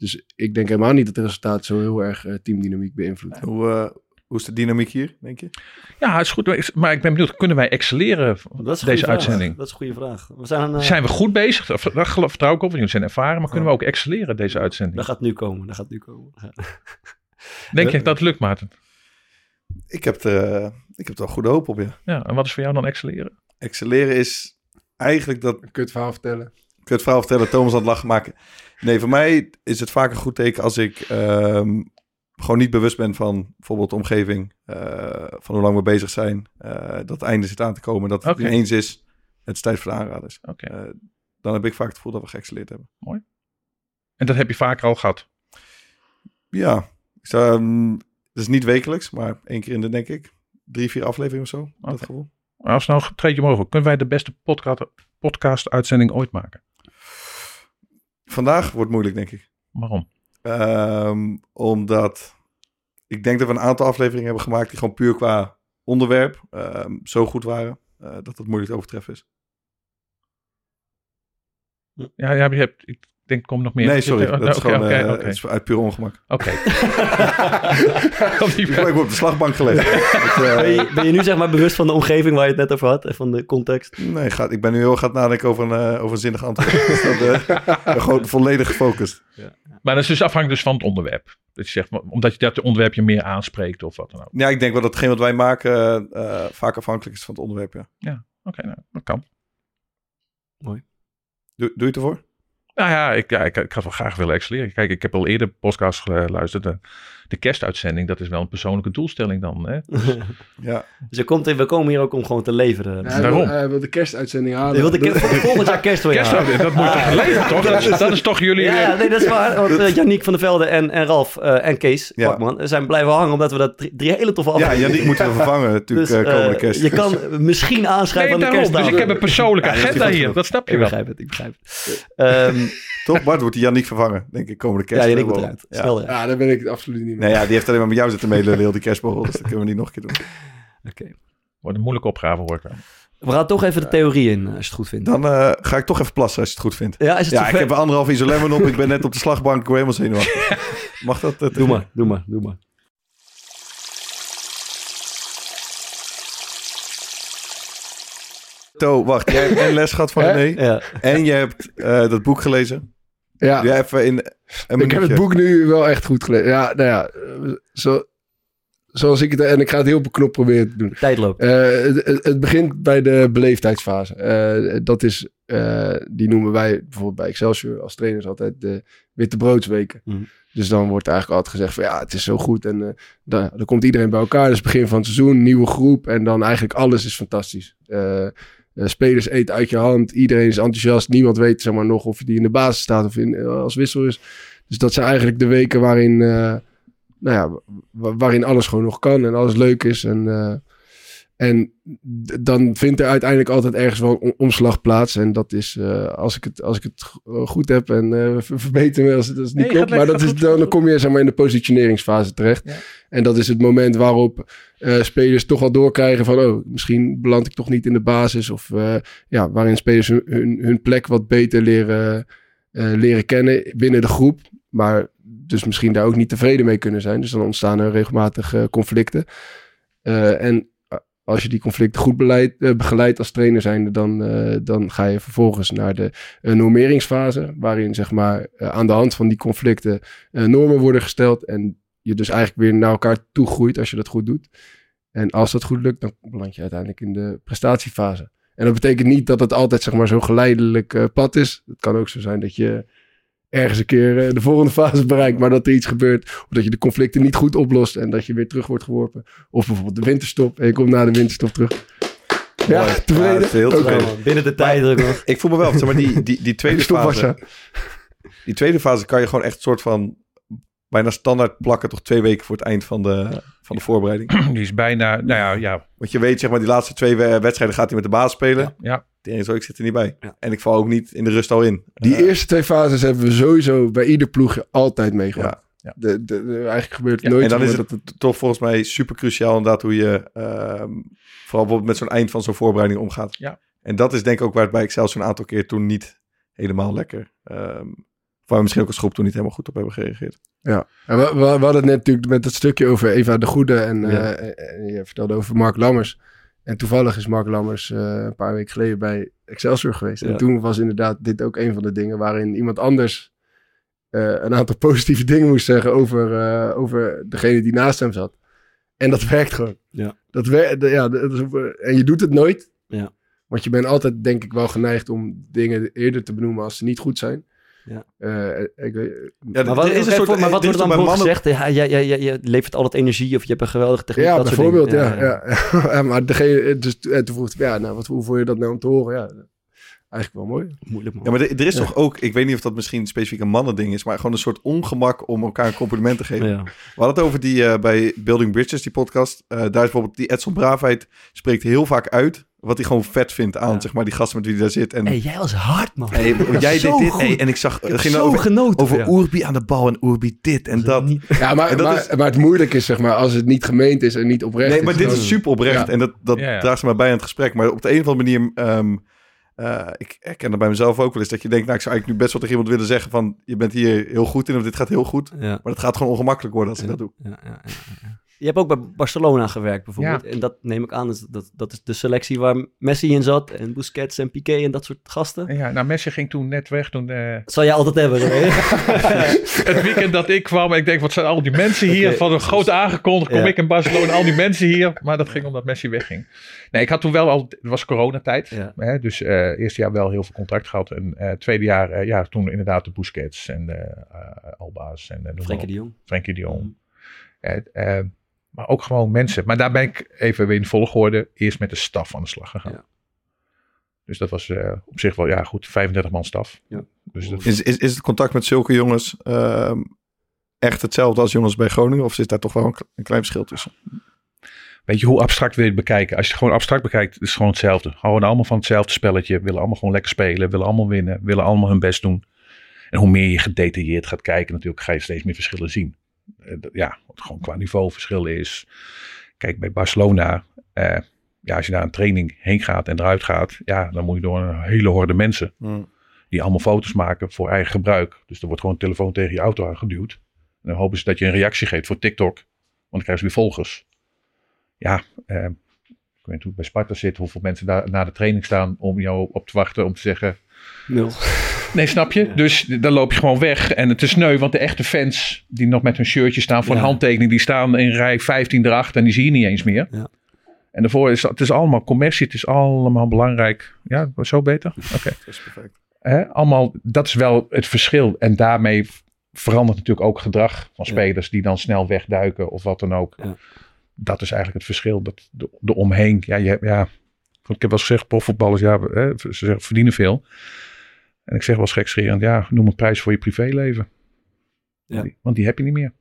Dus ik denk helemaal niet dat het resultaat zo heel erg eh, teamdynamiek beïnvloedt. Hoe, eh, hoe is de dynamiek hier, denk je? Ja, het is goed. maar ik- ben benieuwd, kunnen wij excelleren Dat is een deze goede vraag. uitzending? Dat is een goede vraag. We zijn, eh, Zijn we goed bezig? Daar vertrouw ik op, want jullie zijn ervaren. Maar kunnen we ook excelleren deze Dat uitzending? gaat nu komen, dat gaat nu komen. Denk je dat het lukt, Maarten? Ik heb, er, ik heb er wel goede hoop op, ja. Ja, en wat is voor jou dan excelleren? Excelleren is eigenlijk dat Een kut verhaal vertellen. Ik het verhaal vertellen, Thomas aan het lachen maken. Nee, voor mij is het vaak een goed teken als ik ehm, gewoon niet bewust ben van bijvoorbeeld de omgeving, eh, van hoe lang we bezig zijn, eh, dat het einde zit aan te komen, dat het Oké. ineens is, het is tijd voor de aanraders. Eh, dan heb ik vaak het gevoel dat we geëxceleerd hebben. En dat heb je vaker al gehad. Ja, ik zou, ehm, het is niet wekelijks, maar één keer in de, denk ik, drie, vier afleveringen of zo. Dat Oké. gevoel. Als nou een treedje mogen, kunnen wij de beste podcast, podcast-uitzending ooit maken? Vandaag wordt moeilijk, denk ik. Waarom? Ehm, omdat ik denk dat we een aantal afleveringen hebben gemaakt die gewoon puur qua onderwerp ehm, zo goed waren eh, dat het moeilijk te overtreffen is. Ja, ja, je hebt, ik denk, kom nog meer. Nee, sorry. Dat is gewoon eh, is uit puur ongemak. Oké. Ik word op de slagbank gelegd. Eh, Ben je, ben je nu zeg maar bewust van de omgeving waar je het net over had en van de context? nee, gaat, ik ben nu heel gaat nadenken over een, eh, over een zinnig antwoord. Dus dat, ik ben gewoon volledig gefocust. Maar dat is dus afhankelijk dus van het onderwerp. Dat je zegt, omdat je dat onderwerp je meer aanspreekt of wat dan ook. Ja, ik denk wel dat hetgeen wat wij maken eh, vaak afhankelijk is van het onderwerp. Ja. Oké, nou, dat kan. Doe, doe je het ervoor? Nou ja, ik, ja ik, ik had wel graag willen excelleren. Kijk, ik heb al eerder podcasts geluisterd. De, de kerstuitzending, dat is wel een persoonlijke doelstelling dan. Hè? Ja. Dus komt, we komen hier ook om gewoon te leveren. Ja, hij, wil, Daarom. hij wil de kerstuitzending halen. Je wilt de kerst, volgend jaar kerst wil. Kerst, dat moet je toch leveren, toch? Dat is, dat is toch jullie... Ja, ja, eh, nee, dat is waar. Want uh, Janiek van der Velde en, en Ralf uh, en Kees Ja. Kwakman zijn blijven hangen omdat we dat drie, drie hele toffe Ja, afleveringen Yannick moeten we vervangen natuurlijk Dus, eh, komende eh, kerst. je kan misschien aanschrijven Nee, aan de daarom. Dus ik heb een persoonlijke Ja, agenda hier. Dat snap je Ik wel. begrijp het, ik begrijp het. Ehm, Toch, Bart wordt die Yannick vervangen, denk ik, komende kerst. ja, Janiek moet Wel. eruit. Ja. Eruit. Ja, daar ben ik het absoluut niet mee. Nee, ja, die heeft alleen maar met jou zitten meelullen, heel die kerstborrel. Dus dat kunnen we niet nog een keer doen. Oké. Wordt een moeilijke opgave, hoor ik wel. We gaan toch even de theorie in, als je het goed vindt. Dan eh, ga ik toch even plassen als je het goed vindt. Ja, is het Ja, ik heb anderhalf isolemon op. Ik ben net op de slagbank. Ik word helemaal zenuwachtig. Mag dat? eh, Doe maar, doe maar, doe maar. To, wacht. Jij hebt en les gehad van? René. Ja. En je hebt eh, dat boek gelezen. Ja. Ja, even in een Ik heb het boek nu wel echt goed gelezen. Ja, nou ja, eh, zo, zoals ik het... En ik ga het heel beknopt proberen te doen. Tijd loopt. Eh, het, het- begint bij de beleefdheidsfase. Eh, dat is, eh, die noemen wij bijvoorbeeld bij Excelsior als trainers altijd de witte broodsweken. Mhm. Dus dan wordt eigenlijk altijd gezegd van ja, het is zo goed. En eh, dan, dan komt iedereen bij elkaar. Dus begin van het seizoen, nieuwe groep. En dan eigenlijk alles is fantastisch. Eh, eh, spelers eten uit je hand. Iedereen is enthousiast. Niemand weet zeg maar, nog of die in de basis staat of in, eh, als wissel is. Dus dat zijn eigenlijk de weken waarin, eh, nou ja, wa- waarin alles gewoon nog kan en alles leuk is. En, en dan vindt er uiteindelijk altijd ergens wel een omslag plaats. En dat is, eh, als, ik het, als ik het go- goed heb en eh, ver- verbeter me als het, als het niet Nee, klopt. Maar dat is, dan, dan kom je zeg maar, in de positioneringsfase terecht. Ja. En dat is het moment waarop eh, spelers toch al doorkrijgen van... oh, misschien beland ik toch niet in de basis. Of eh, ja, waarin spelers hun, hun, hun plek wat beter leren, eh, leren kennen binnen de groep. Maar dus misschien daar ook niet tevreden mee kunnen zijn. Dus dan ontstaan er regelmatig eh, conflicten. Eh, en eh, als je die conflicten goed beleid, eh, begeleidt als trainer zijnde... Dan, eh, dan ga je vervolgens naar de eh, normeringsfase... waarin zeg maar aan de hand van die conflicten normen worden gesteld... en je dus eigenlijk weer naar elkaar toe groeit als je dat goed doet. En als dat goed lukt, dan beland je uiteindelijk in de prestatiefase. En dat betekent niet dat het altijd zeg maar zo'n geleidelijk pad is. Het kan ook zo zijn dat je ergens een keer eh, de volgende fase bereikt, maar dat er iets gebeurt. Of dat je de conflicten niet goed oplost en dat je weer terug wordt geworpen. Of bijvoorbeeld de winterstop en je komt na de winterstop terug. Ja, Mooi. tevreden? Ja, dat is heel Oké. tevreden. Binnen de tijd ook nog. Ik voel me wel, zeg maar, die, die, die tweede Stop, fase... Die tweede fase kan je gewoon echt soort van... bijna standaard plakken toch twee weken voor het eind van de, van de voorbereiding. Die is bijna, nou ja, ja, Want je weet, zeg maar, die laatste twee we- wedstrijden gaat hij met de baas spelen. ja. Zo, ik zit er niet bij. Ja. En ik val ook niet in de rust al in. Die Eh, eerste twee fases hebben we sowieso bij ieder ploegje altijd meegemaakt. Ja. De, de, de- eigenlijk gebeurt het Ja, nooit en dan is dat het toch volgens mij super cruciaal inderdaad hoe je ehm, vooral bijvoorbeeld met zo'n eind van zo'n voorbereiding omgaat. Ja. En dat is denk ik ook waar het bij Excelsior een aantal keer toen niet helemaal lekker. ehm waar we misschien ook als groep toen niet helemaal goed op hebben gereageerd. Ja, en we, we, we hadden het net natuurlijk met dat stukje over Eva de Goede en, eh, Ja. en- en je vertelde over Mark Lammers. En toevallig is Mark Lammers eh, een paar weken geleden bij Excelsior geweest. Ja. En toen was inderdaad dit ook een van de dingen waarin iemand anders eh, een aantal positieve dingen moest zeggen over, eh, over degene die naast hem zat. En dat werkt gewoon. Ja. Dat werkt, ja, dat is, en je doet het nooit. Ja. Want je bent altijd, denk ik, wel geneigd om dingen eerder te benoemen als ze niet goed zijn. Ja. Eh, ik, weet- Ja, Maar wat, is een soort- maar wat er is wordt er dan bij voor mannen- gezegd? Ja, ja, ja, ja, je levert altijd energie of je hebt een geweldige techniek. Ja, dat bijvoorbeeld, ja. ja, ja. maar degene, dus, en toen vroeg ik, ja, nou, wat, hoe vond je dat nou om te horen? Ja, eigenlijk wel mooi. Moeilijk man. Ja, maar er, er is Ja. toch ook, ik weet niet of dat misschien specifiek een mannending is, maar gewoon een soort ongemak om elkaar een compliment te geven. Ja. We hadden het over die eh, bij Building Bridges, die podcast. Eh, daar is bijvoorbeeld die Edson Braafheid spreekt heel vaak uit wat hij gewoon vet vindt aan, Ja. zeg maar, die gasten met wie hij daar zit. En Hey, jij was hard man. Hey, jij Zo deed dit. goed. Hey, en ik zag, Ik het ging over, genoten. over ja. Oerbi aan de bal en Oerbi dit en dat. Ja, maar, dat maar, is- maar het moeilijke is, zeg maar, als het niet gemeend is en niet oprecht Nee, maar dit is super oprecht Ja. en dat, dat Ja, ja. draagt me bij aan het gesprek. Maar op de een of andere manier, ehm, eh, ik herken dat bij mezelf ook wel eens, dat je denkt, nou, ik zou eigenlijk nu best wel tegen iemand willen zeggen van, je bent hier heel goed in of dit gaat heel goed. Ja. Maar het gaat gewoon ongemakkelijk worden als ik Ja. dat doe. Ja, ja, ja, ja. Je hebt ook bij Barcelona gewerkt bijvoorbeeld. En dat neem ik aan, dat, dat is de selectie waar Messi in zat. En Busquets en Piqué en dat soort gasten. ja, nou Messi ging toen net weg toen... eh, Dat zal je altijd hebben. het weekend dat ik kwam, ik denk, wat zijn al die mensen hier? Van een groot aangekondigd, kom Ja. ik in Barcelona, al die mensen hier. Maar dat ging omdat Messi wegging. Nee, ik had toen wel al, het was coronatijd. Ja. Hè, dus eh eerste jaar wel heel veel contract gehad. En eh tweede jaar, ja, toen inderdaad de Busquets en de Alba's en Frenkie de Jong. Frenkie de Jong. Eh, maar ook gewoon mensen. Maar daar ben ik even weer in volgorde eerst met de staf aan de slag gegaan. Ja. Dus dat was eh, op zich wel, ja goed, 35 man staf. Ja. Dus dat, Is, is, is het contact met zulke jongens ehm, echt hetzelfde als jongens bij Groningen? Of zit daar toch wel een, een klein verschil tussen? Weet je, hoe abstract wil je het bekijken? Als je het gewoon abstract bekijkt, is het gewoon hetzelfde. Houden allemaal van hetzelfde spelletje. Willen allemaal gewoon lekker spelen. Willen allemaal winnen. Willen allemaal hun best doen. En hoe meer je gedetailleerd gaat kijken, natuurlijk ga je steeds meer verschillen zien. Eh, ja, wat gewoon qua niveau verschil is. Kijk, bij Barcelona, eh, ja, als je naar een training heen gaat en eruit gaat, ja, dan moet je door een hele horde mensen die allemaal foto's maken voor eigen gebruik. Dus er wordt gewoon een telefoon tegen je auto aangeduwd. En dan hopen ze dat je een reactie geeft voor TikTok, want dan krijgen ze weer volgers. Ja, eh, ik weet niet hoe het bij Sparta zit, hoeveel mensen daar na de training staan om jou op te wachten om te zeggen Nul. Nee, snap je? Dus dan loop je gewoon weg. En het is sneu, want de echte fans die nog met hun shirtje staan voor Ja. een handtekening, die staan in rij 15 erachter en die zie je niet eens meer. Ja. En daarvoor is het is allemaal commercie, het is allemaal belangrijk. Ja, zo beter? Oké. Dat is perfect. Hè, allemaal, dat is wel het verschil. En daarmee verandert natuurlijk ook gedrag van spelers die dan snel wegduiken of wat dan ook. Ja. Dat is eigenlijk het verschil. Dat de, de omheen. Ja, je, ja, ik heb wel eens gezegd, profvoetballers, ja, hè, ze zeggen, verdienen veel. En ik zeg wel gekscherend, ja, noem een prijs voor je privéleven. Ja. Want, die, want die heb je niet meer.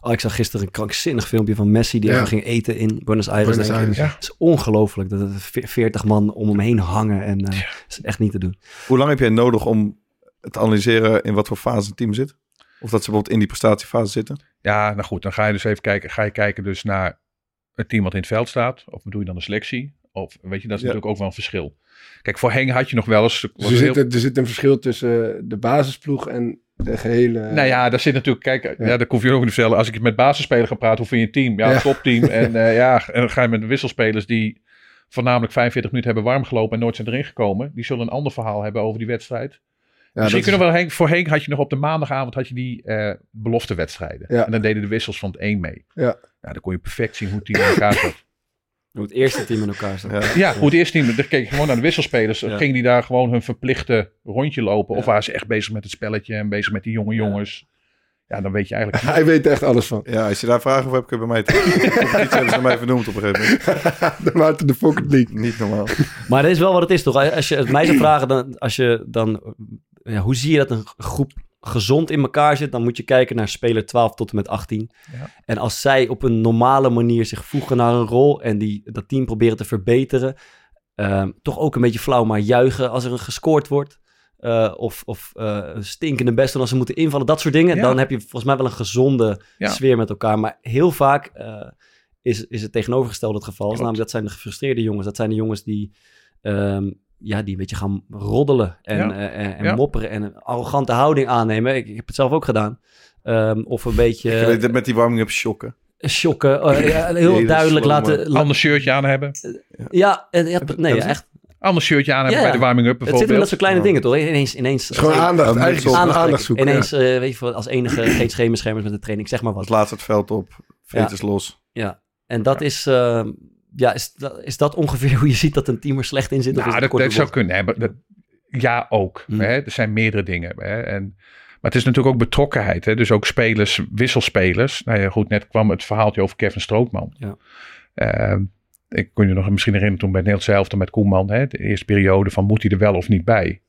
Oh, ik zag gisteren een krankzinnig filmpje van Messi die Ja. even ging eten in Buenos Aires. Buenos. Ja. Het is ongelooflijk dat er ve- 40 man om hem heen hangen. En eh is echt niet te doen. Hoe lang heb jij nodig om te analyseren in wat voor fase een team zit? Of dat ze bijvoorbeeld in die prestatiefase zitten? Ja, nou goed, dan ga je dus even kijken. Ga je kijken dus naar het team wat in het veld staat? Of bedoel je dan de selectie? Of weet je, dat is Ja. natuurlijk ook wel een verschil. Kijk, voorheen had je nog wel eens... Dus er, heel- zit, er zit een verschil tussen de basisploeg en de gehele... Nou ja, daar zit natuurlijk, kijk, ja. Ja. dat hoef je ook niet te vertellen. Als ik met basisspelers ga praten, hoe vind je een team? Ja, topteam. En eh, ja, en dan ga je met de wisselspelers die voornamelijk 45 minuten hebben warm gelopen en nooit zijn erin gekomen. Die zullen een ander verhaal hebben over die wedstrijd. Ja, Misschien kunnen we wel, Henk, voorheen had je nog op de maandagavond had je die eh beloftewedstrijden. Ja. En dan deden de wissels van het één mee. Ja. Ja, dan kon je perfect zien hoe het team in elkaar zat. Hoe het eerste team in elkaar staat. Ja. Ja, hoe het eerste team, dan keek je gewoon naar de wisselspelers. Ja. Gingen die daar gewoon hun verplichte rondje lopen? Of waren ze echt bezig met het spelletje en bezig met die jonge jongens? Ja, dan weet je eigenlijk Hij weet echt alles van. Ja, als je daar vragen over hebt, kun je bij mij. Competitie hebben ze mij vernoemd op een gegeven moment. de Maarten de Fokker League. Niet normaal. Maar dat is wel wat het is, toch? Als je het mij zou vragen, dan, als je dan, ja, hoe zie je dat een groep gezond in elkaar zit? Dan moet je kijken naar speler 12 tot en met 18. Ja. En als zij op een normale manier zich voegen naar een rol en die, dat team proberen te verbeteren, ehm, toch ook een beetje flauw, maar juichen als er een gescoord wordt. eh, of of eh, stinkende best doen als ze moeten invallen, dat soort dingen. Ja. Dan heb je volgens mij wel een gezonde Ja. sfeer met elkaar. Maar heel vaak eh, is, is het tegenovergestelde het geval. Namelijk dat zijn de gefrustreerde jongens. Dat zijn de jongens die, ehm, ja, die een beetje gaan roddelen en, Ja. eh, en, en Ja. mopperen en een arrogante houding aannemen. Ik, ik heb het zelf ook gedaan. Ehm, of een beetje Je weet het met die warming-up shocken. shocken. eh, ja, heel Jezus, duidelijk laten... man. la- ander shirtje aan hebben. ja, en- ja, nee, echt. Ander shirtje aan hebben Ja. bij de warming-up Het zit in bijvoorbeeld. dat soort kleine dingen, toch? Ineens, ineens gewoon aandacht. Eigenlijk aandacht aandacht zoeken. Ineens, eh, weet je, voor- als enige geen schemerschermers met de training, zeg maar wat. Laatste het veld op. Veters los. Ja, en dat is, eh, ja, is, dat, is dat ongeveer hoe je ziet dat een team er slecht in zit? Nou, dat, dat zou kunnen. Hè. dat- ja, ook. Hmm. Hè. Er zijn meerdere dingen. Hè. En, maar het is natuurlijk ook betrokkenheid. Hè. Dus ook spelers, wisselspelers. Nou ja, goed, net kwam het verhaaltje over Kevin Strootman. Ja. Ehm, ik kon je nog misschien herinneren toen bij het Nederlands elftal met Koeman. Hè, de eerste periode van moet hij er wel of niet bij.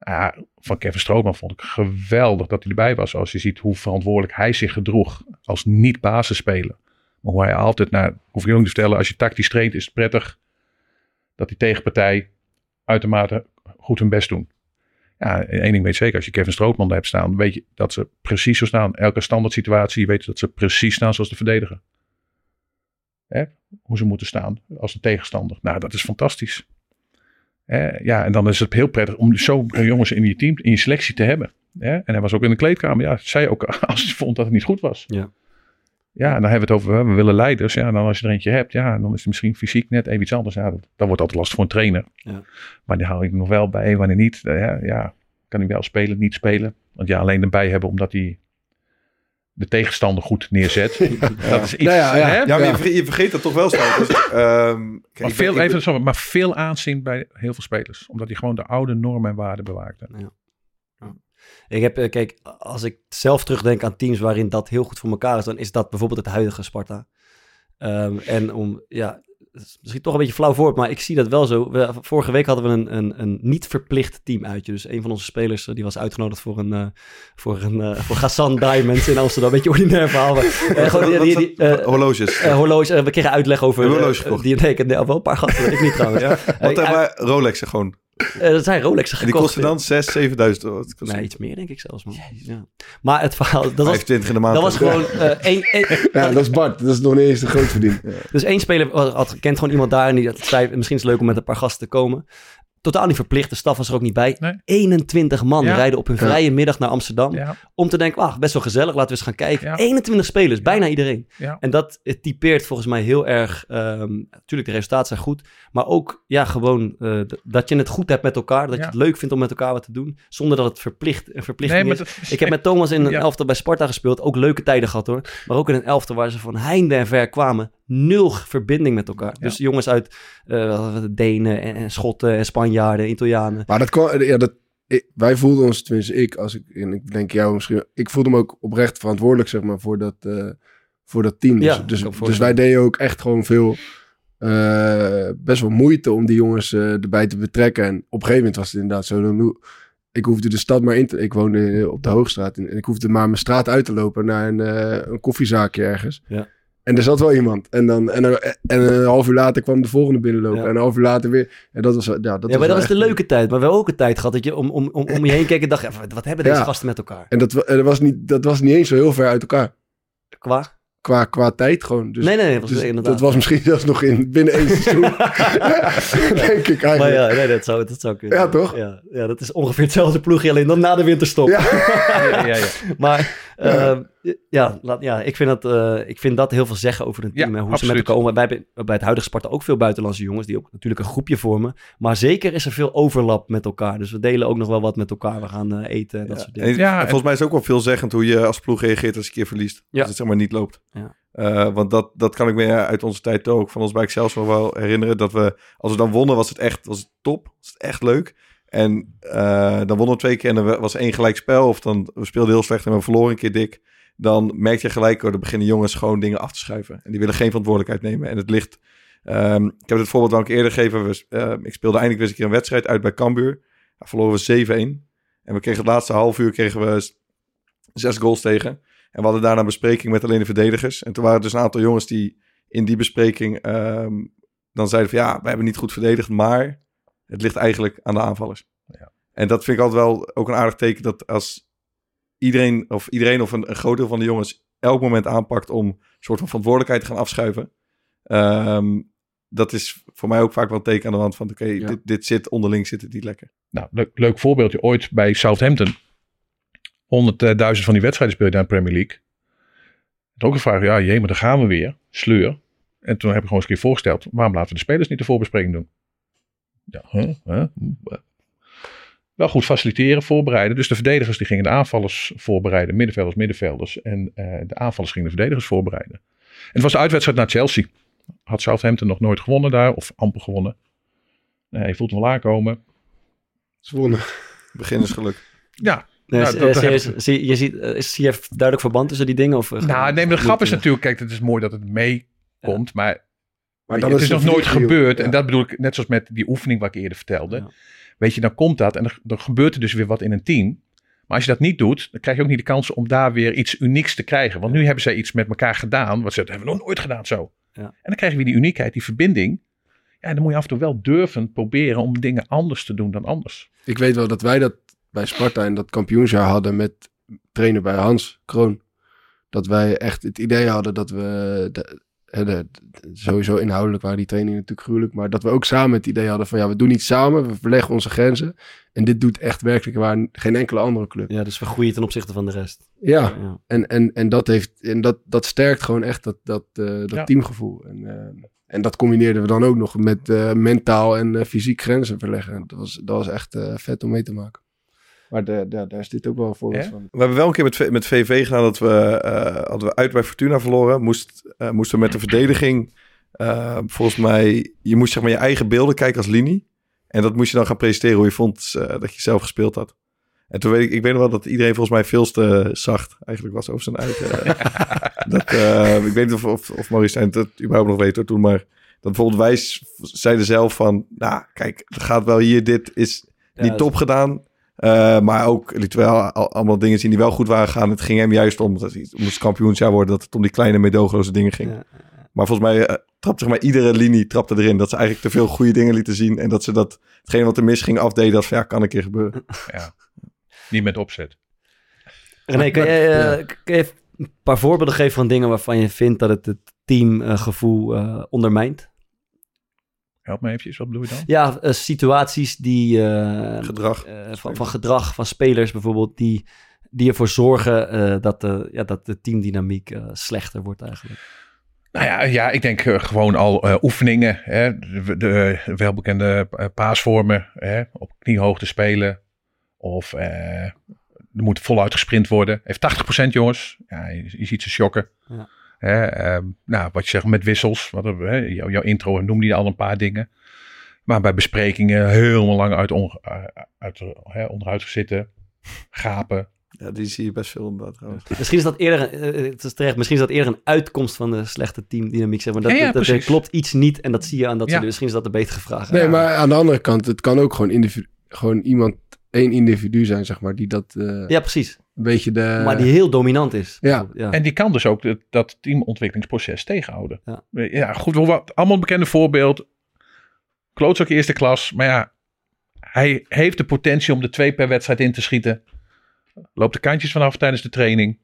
Ja, van Kevin Strootman vond ik geweldig dat hij erbij was. Als je ziet hoe verantwoordelijk hij zich gedroeg als niet-basisspeler. Maar hoe hij altijd naar, hoef ik je te vertellen, als je tactisch traint is het prettig dat die tegenpartij uitermate goed hun best doen. Ja, één ding weet zeker, als je Kevin Strootman hebt staan, weet je dat ze precies zo staan. Elke standaard situatie, je weet dat ze precies staan zoals de verdediger. Hè? Hoe ze moeten staan als de tegenstander. Nou, dat is fantastisch. Hè? Ja, en dan is het heel prettig om zo jongens in je team, in je selectie te hebben. Hè? En hij was ook in de kleedkamer. Ja, zei ook als hij vond dat het niet goed was. Ja. Ja, en dan hebben we het over, we willen leiders. Ja, en dan als je er eentje hebt, ja, dan is het misschien fysiek net even iets anders. Ja, dat, dat wordt altijd lastig voor een trainer. Ja. Maar die hou ik nog wel bij, wanneer niet. Nou Ja, ja, kan hij wel spelen, niet spelen. Want ja, alleen erbij hebben omdat hij de tegenstander goed neerzet. Dat is iets, Nou ja, ja. hè? Ja, maar Je, vergeet, je vergeet dat toch wel snel. Dus, ehm, Maar veel, ben- sorry, maar veel aanzien bij heel veel spelers. Omdat hij gewoon de oude normen en waarden bewaakte. Ik heb, eh, kijk, als ik zelf terugdenk aan teams waarin dat heel goed voor elkaar is, dan is dat bijvoorbeeld het huidige Sparta. Ehm, en om, ja, misschien toch een beetje flauw voor, maar ik zie dat wel zo. We, vorige week hadden we een, een, een niet verplicht team uitje. Dus een van onze spelers eh, die was uitgenodigd voor een, eh voor een voor Gassan Diamonds in Amsterdam. Een beetje ordinair verhaal. Maar, gewoon die- die- die, horloges. horloge, we kregen uitleg over... Die, nee, ik heb nee, wel een paar gasten, ik niet trouwens. Ja? Want Eh, hebben wij Rolexen gewoon. Eh, dat zijn Rolexen En die gekocht. kosten dan 6, 7000 euro. Dat kost Nee, iets meer denk ik zelfs, man. Ja. Maar het verhaal... Dat was, 25 in de maand. dat was gewoon eh, één... één- Ja, dat is Bart. Dat is nog niet eens de groot verdienen. Dus één speler had, kent gewoon iemand daar en die zei... Misschien is het leuk om met een paar gasten te komen. Totaal niet verplicht. De staf was er ook niet bij. Nee. 21 man Ja. rijden op hun Ja. vrije middag naar Amsterdam. Ja, Om te denken, ach, best wel gezellig, laten we eens gaan kijken. Ja. 21 spelers, bijna iedereen. ja. En dat typeert volgens mij heel erg. ehm, natuurlijk, de resultaten zijn goed. Maar ook, ja, gewoon eh, dat je het goed hebt met elkaar. Dat Ja. je het leuk vindt om met elkaar wat te doen. Zonder dat het verplicht, een verplichting Nee, is. dat Ik heb met Thomas in een Ja. elftal bij Sparta gespeeld. Ook leuke tijden gehad hoor. Maar ook in een elftal waar ze van heinde en ver kwamen. Nul verbinding met elkaar. Dus jongens uit eh, Denen en, en Schotten en Spanjaarden, Italianen. Maar dat kwam, ja, dat, ik- wij voelden ons, tenminste ik, als ik, en ik denk jou misschien, ik voelde me ook oprecht verantwoordelijk, zeg maar, voor dat, eh, voor dat team. Ja, Dus, kan dus, dus wij deden ook echt gewoon veel, eh, best wel moeite om die jongens erbij te betrekken. En op een gegeven moment was het inderdaad zo, dan, ik hoefde de stad maar in te, ik woonde op de Hoogstraat en, en ik hoefde maar mijn straat uit te lopen naar een, een koffiezaakje ergens. Ja. En er zat wel iemand. En, dan, en, en, en een half uur later kwam de volgende binnenlopen. Ja. En een half uur later weer. En dat was, ja, dat ja, was maar dat wel was de leuke tijd. Maar we hebben ook een tijd gehad dat je om, om, om, om je heen keek en dacht, wat- hebben deze Ja. gasten met elkaar? En dat, dat, was niet, dat was niet eens zo heel ver uit elkaar. Qua? Qua, qua tijd gewoon. Dus, nee, nee, nee, was dus inderdaad. dat was misschien zelfs nog in, binnen één seizoen. Denk ik eigenlijk. Maar ja, nee, dat zou, dat zou kunnen. Ja, toch? Ja, ja, dat is ongeveer hetzelfde ploegje, alleen dan na de winterstop. Ja. ja. Maar eh, ja, laat, ja ik, vind dat, eh, ik vind dat heel veel zeggen over een team Ja, en hoe absoluut. ze met elkaar om. Wij hebben bij het huidige Sparta ook veel buitenlandse jongens die ook natuurlijk een groepje vormen. Maar zeker is er veel overlap met elkaar. Dus we delen ook nog wel wat met elkaar. We gaan eh, eten en dat soort En, dingen. Ja, en en- volgens mij is het ook wel veelzeggend hoe je als ploeg reageert als je een keer verliest. Ja. Als het zeg maar niet loopt. Ja. Eh, want dat, dat kan ik me uit onze tijd ook, van ons bij zelfs nog wel herinneren. Dat we, als we dan wonnen, was het echt was het top. Was het echt leuk. En eh, dan wonnen we twee keer en er was één gelijk spel. Of dan we speelden heel slecht en we verloren een keer dik. Dan merk je gelijk, hoor, dan beginnen jongens gewoon dingen af te schuiven. En die willen geen verantwoordelijkheid nemen. En het ligt... ehm, ik heb het voorbeeld al een keer eerder gegeven. We, eh, ik speelde eindelijk weer eens een keer een wedstrijd uit bij Cambuur. Daar verloren we 7-1. En we kregen het laatste half uur kregen we zes goals tegen. En we hadden daarna een bespreking met alleen de verdedigers. En toen waren er dus een aantal jongens die in die bespreking ehm, dan zeiden van ja, we hebben niet goed verdedigd, maar het ligt eigenlijk aan de aanvallers. Ja. En dat vind ik altijd wel ook een aardig teken dat als iedereen of iedereen of een, een groot deel van de jongens elk moment aanpakt om een soort van verantwoordelijkheid te gaan afschuiven. ehm, dat is voor mij ook vaak wel een teken aan de hand van oké, Ja. dit, dit zit onderling zit het niet lekker. Nou, leuk, leuk voorbeeldje. Ooit bij Southampton. 100.000 van die wedstrijden speel je daar in de Premier League. Toen ook gevraagd, ja, jee, maar daar gaan we weer. Sleur. En toen heb ik gewoon eens een keer voorgesteld, waarom laten we de spelers niet de voorbespreking doen? Ja, huh? Huh? Wel goed faciliteren, voorbereiden. Dus de verdedigers die gingen de aanvallers voorbereiden, middenvelders, middenvelders. En eh, de aanvallers gingen de verdedigers voorbereiden. En het was de uitwedstrijd naar Chelsea. Had Southampton nog nooit gewonnen daar, of amper gewonnen. Nee, je voelt hem wel aankomen. Ze wonnen. Beginnersgeluk. Ja, Nee, Nou, dat- ik- zie, je ziet, eh, is hier duidelijk verband tussen die dingen? Of, eh, Nou, nee, maar de grap is natuurlijk, kijk, het is mooi dat het meekomt, maar, Maar dan het is nog nooit gebeurd. Ja. En dat bedoel ik, net zoals met die oefening wat ik eerder vertelde. Ja. Weet je, dan komt dat en dan, gebeurt er dus weer wat in een team. Maar als je dat niet doet, dan krijg je ook niet de kans om daar weer iets unieks te krijgen. Want nu hebben zij iets met elkaar gedaan, wat ze dat hebben we nog nooit gedaan zo. Ja. En dan krijg je weer die uniekheid, die verbinding. Ja, en dan moet je af en toe wel durven proberen om dingen anders te doen dan anders. Ik weet wel dat wij dat bij Sparta in dat kampioensjaar hadden met trainer bij Hans Kroon. Dat wij echt het idee hadden dat we... De, de- sowieso inhoudelijk waren die trainingen natuurlijk gruwelijk. Maar dat we ook samen het idee hadden van ja, we doen iets samen. We verleggen onze grenzen. En dit doet echt werkelijk waar geen enkele andere club. Ja, dus we groeien ten opzichte van de rest. Ja, Ja. en, en, en, dat, heeft, en dat, dat sterkt gewoon echt dat, dat, eh, dat Ja. teamgevoel. En, eh, en dat combineerden we dan ook nog met eh, mentaal en eh, fysiek grenzen verleggen. Dat was, dat was echt eh, vet om mee te maken. Maar de, de- daar is dit ook wel een voorbeeld Ja? van. We hebben wel een keer met, met VV gedaan dat we, eh, hadden we uit bij Fortuna verloren. Moest, eh, moesten we met de verdediging, eh, volgens mij, je moest zeg maar je eigen beelden kijken als linie. En dat moest je dan gaan presenteren hoe je vond dat je zelf gespeeld had. En toen weet ik, ik weet nog wel dat iedereen volgens mij veel te zacht eigenlijk was over zijn eigen. dat, eh, ik weet niet of, of, of Maurice dat überhaupt nog weet hoor, toen, maar dat bijvoorbeeld wij zeiden zelf van, nou kijk, het gaat wel hier, dit is Ja, niet top gedaan. Eh, maar ook liet wel al- allemaal dingen zien die wel goed waren gaan. Het ging hem juist om, dat het moest kampioensjaar worden, dat het om die kleine medogeloze dingen ging. Ja. Maar volgens mij uh, trapte zeg maar, iedere linie trapte erin. Dat ze eigenlijk te veel goede dingen lieten zien. En dat ze dat, hetgeen wat er mis ging afdeden, dat van ja, kan een keer gebeuren. Ja. Niet met opzet. René, kan je, eh, een paar voorbeelden geven van dingen waarvan je vindt dat het het teamgevoel eh ondermijnt? Help me eventjes, wat bedoel je dan? Ja, eh, situaties die... eh, Gedrag. eh, van, van gedrag van spelers bijvoorbeeld, die, die ervoor zorgen eh, dat, de, ja, dat de teamdynamiek eh, slechter wordt eigenlijk. Nou ja, ja ik denk gewoon al eh, oefeningen. Hè, de, de welbekende paasvormen. Hè, op kniehoogte spelen. Of eh, er moet voluit gesprint worden. Heeft 80% jongens. Ja, je, je ziet ze shocken. Ja. Hè, ehm, nou, wat je zegt met wissels. Wat, hebben we, hè, jouw, jouw intro noemde je al een paar dingen. Maar bij besprekingen helemaal lang uit, on, eh, uit, hè, onderuit zitten. Gapen. Ja, die zie je best veel inderdaad trouwens. Misschien is dat eerder, eh, het is terecht, misschien is dat eerder een uitkomst van de slechte teamdynamiek. Zeg maar. dat, Ja, ja, dat, er klopt iets niet en dat zie je aan dat Ja. ze, misschien is dat de betere vraag. Nee, maar aan de andere kant, het kan ook gewoon, individu gewoon iemand, één individu zijn, zeg maar, die dat... eh, Ja, precies. Een beetje de... Maar die heel dominant is. Ja. En die kan dus ook dat, dat teamontwikkelingsproces tegenhouden. Ja. ja, goed, wel wat, allemaal een bekende voorbeeld. Klootzak eerste klas, maar ja, hij heeft de potentie om de twee per wedstrijd in te schieten. Loopt de kantjes vanaf tijdens de training.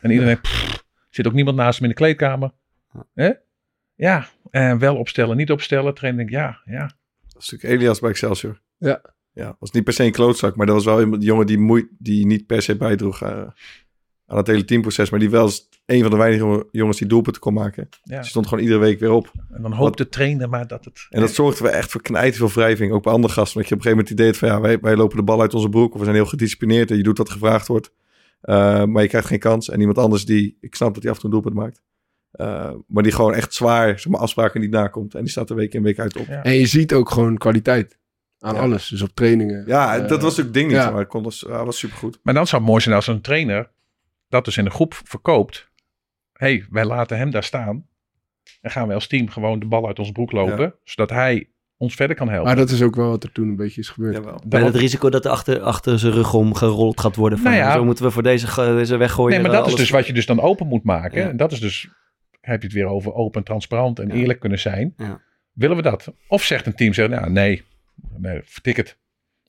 En iedereen, pff, zit ook niemand naast hem in de kleedkamer. Hè? Ja, en wel opstellen, niet opstellen. Trainer denkt, ja, ja. Dat is natuurlijk Elias bij Excelsior. Ja. Ja, was niet per se een klootzak, maar dat was wel een jongen die, moe, die niet per se bijdroeg eh, aan het hele teamproces. Maar die wel eens een van de weinige jongens die doelpunten kon maken. Ja. Die stond gewoon iedere week weer op. En dan hoopt de trainer maar dat het... En dat zorgde we echt voor knijt veel wrijving, ook bij andere gasten. Dat je op een gegeven moment het idee van ja, wij, wij lopen de bal uit onze broek. Of we zijn heel gedisciplineerd en je doet wat gevraagd wordt. Uh, maar je krijgt geen kans. En iemand anders die, ik snap dat hij af en toe een doelpunt maakt. Uh, maar die gewoon echt zwaar zeg maar, afspraken niet nakomt. En die staat er week in week uit op. En je ziet ook gewoon kwaliteit aan Ja. alles. Dus op trainingen. Ja, Eh, dat was ook het ding niet. ja. Maar het kon dus, ja, was supergoed. Maar dan zou het mooi zijn als een trainer dat dus in de groep verkoopt. hey, wij laten hem daar staan. En gaan wij als team gewoon de bal uit onze broek lopen. Zodat hij ons verder kan helpen. Maar dat is ook wel wat er toen een beetje is gebeurd. Met het risico dat er achter, achter zijn rug om gerold gaat worden. Van, Nou ja. Zo moeten we voor deze, deze weggooien. Nee, maar eh, dat is alles- dus wat je dus dan open moet maken. Ja. En dat is dus, heb je het weer over open, transparant en eerlijk kunnen zijn. Ja. Willen we dat? Of zegt een team, zegt, nou, nee, nee, vertik het.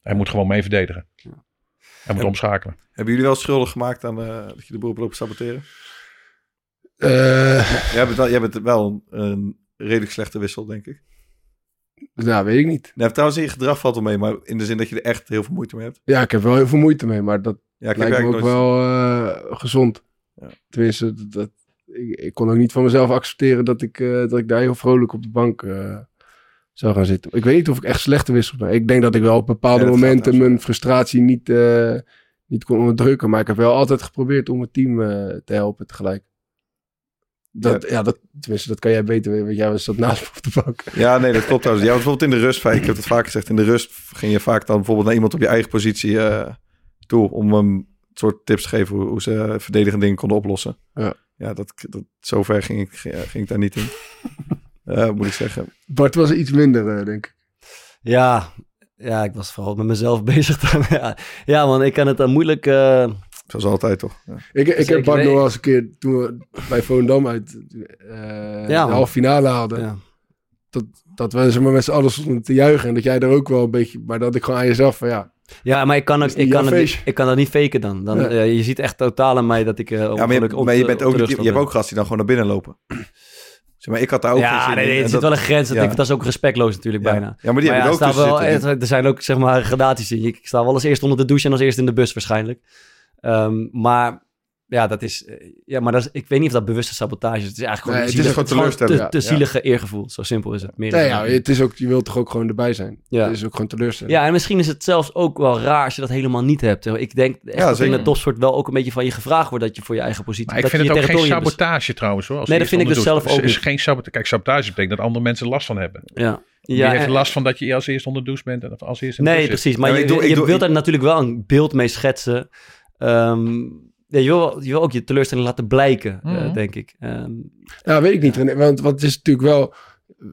Hij moet gewoon mee verdedigen. Hij moet En- omschakelen. Hebben jullie wel schuldig gemaakt aan eh, dat je de boel hebt lopen saboteren? Eh, jij, bent wel, jij bent wel een, een redelijk slechte wissel, denk ik. Nou, weet ik niet. Nee, trouwens, in je gedrag valt wel mee, maar in de zin dat je er echt heel veel moeite mee hebt. Ja, ik heb wel heel veel moeite mee, maar dat Ja, ik heb lijkt me ook wel eh, gezond. Tenminste, dat, dat- ik, ik kon ook niet van mezelf accepteren dat ik, eh, dat ik daar heel vrolijk op de bank eh, zou gaan zitten. Ik weet niet of ik echt slechte wissels ben. Ik denk dat ik wel op bepaalde Ja, momenten mijn frustratie niet, eh, niet kon onderdrukken. Maar ik heb wel altijd geprobeerd om het team eh, te helpen tegelijk. Dat, ja. dat, tenminste, dat kan jij beter weten, want jij was dat naast me op de bank. Ja, nee, dat klopt trouwens. Ja, bijvoorbeeld in de rust, ik heb het vaak gezegd, in de rust ging je vaak dan bijvoorbeeld naar iemand op je eigen positie eh, toe om hem een soort tips te geven hoe, hoe ze verdedigende dingen konden oplossen. Ja. Ja, dat, dat, zover ging ik, ging ik daar niet in. Eh, moet ik zeggen. Bart was iets minder, eh, denk ik. Ja, ja, ik was vooral met mezelf bezig. Dan. ja, ja, man, ik kan het dan moeilijk... eh, Zoals altijd, toch? Ja. Ik, ik Zeker, heb Bart nog wel eens een keer, toen we bij Volendam uit eh Ja, de halve finale haalden, Ja. dat, dat we zeg maar, met z'n allen stonden te juichen en dat jij er ook wel een beetje, maar dat ik gewoon aan jezelf van ja, Ja, maar ik kan, ook, ik, kan het, ik kan dat niet faken dan. dan Ja. eh, je ziet echt totaal aan mij dat ik... eh Ja, maar je, op maar je bent op ook rust je hebt ook gasten die dan gewoon naar binnen lopen. Zeg maar, ik had daar ook geen Ja, zin nee, in. er zit dat- wel een grens. Dat, ja. ik- dat is ook respectloos natuurlijk Ja. bijna. Ja, maar die heb ik ook wel, zitten. er, zijn ook zeg maar gradaties in. Ik sta wel als eerst onder de douche en als eerst in de bus waarschijnlijk. Ehm, maar ja, dat is... eh, Ja, maar dat is, ik weet niet of dat bewuste sabotage is. Het is eigenlijk Nee, gewoon, het is gewoon het te, Ja. zielige eergevoel. Zo simpel is het. Meer nee, ja, het is ook, je wilt toch ook gewoon erbij zijn. Ja. Het is ook gewoon teleurstelling. Ja, en misschien is het zelfs ook wel raar als je dat helemaal niet hebt. Ik denk echt Ja, dat in zeker. de topsport wel ook een beetje van je gevraagd wordt dat je voor je eigen positie... Maar ik dat vind je het ook je geen sabotage trouwens hoor. Als Nee, je dat vind ik dus zelf ook is, is geen sabotage. Kijk, sabotage betekent dat andere mensen last van hebben. Ja. Ja, heeft en- last van dat je als eerst onder de douche bent en als eerst in de Nee, douche zit? precies. Maar je, je wilt ik- daar natuurlijk wel een beeld mee schetsen. Ja, je, wil, je wil ook je teleurstelling laten blijken, eh, Mhm. denk ik. Ehm, Ja, weet ik niet. Want, want het is natuurlijk wel.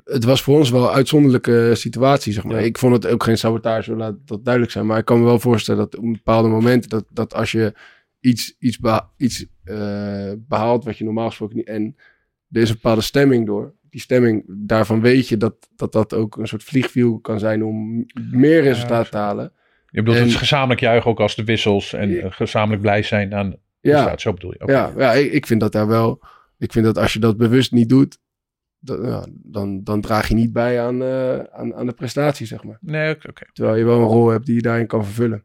Het was voor ons wel een uitzonderlijke situatie, zeg maar. Ja. Ik vond het ook geen sabotage, laat dat duidelijk zijn. Maar ik kan me wel voorstellen dat op een bepaalde momenten... dat, dat als je iets, iets, beha- iets eh, behaalt wat je normaal gesproken niet... en er is een bepaalde stemming door. Die stemming, daarvan weet je dat dat, dat ook een soort vliegwiel kan zijn... om meer resultaat te halen. Je bedoelt En- het gezamenlijk juichen ook als de wissels en eh, gezamenlijk blij zijn aan Ja. resultaat. Zo bedoel je. Oké. Ja, ja ik, ik vind dat daar wel... Ik vind dat als je dat bewust niet doet... dan, ja, dan, dan draag je niet bij aan, eh, aan, aan de prestatie, zeg maar. Nee, oké. Terwijl je wel een rol hebt die je daarin kan vervullen.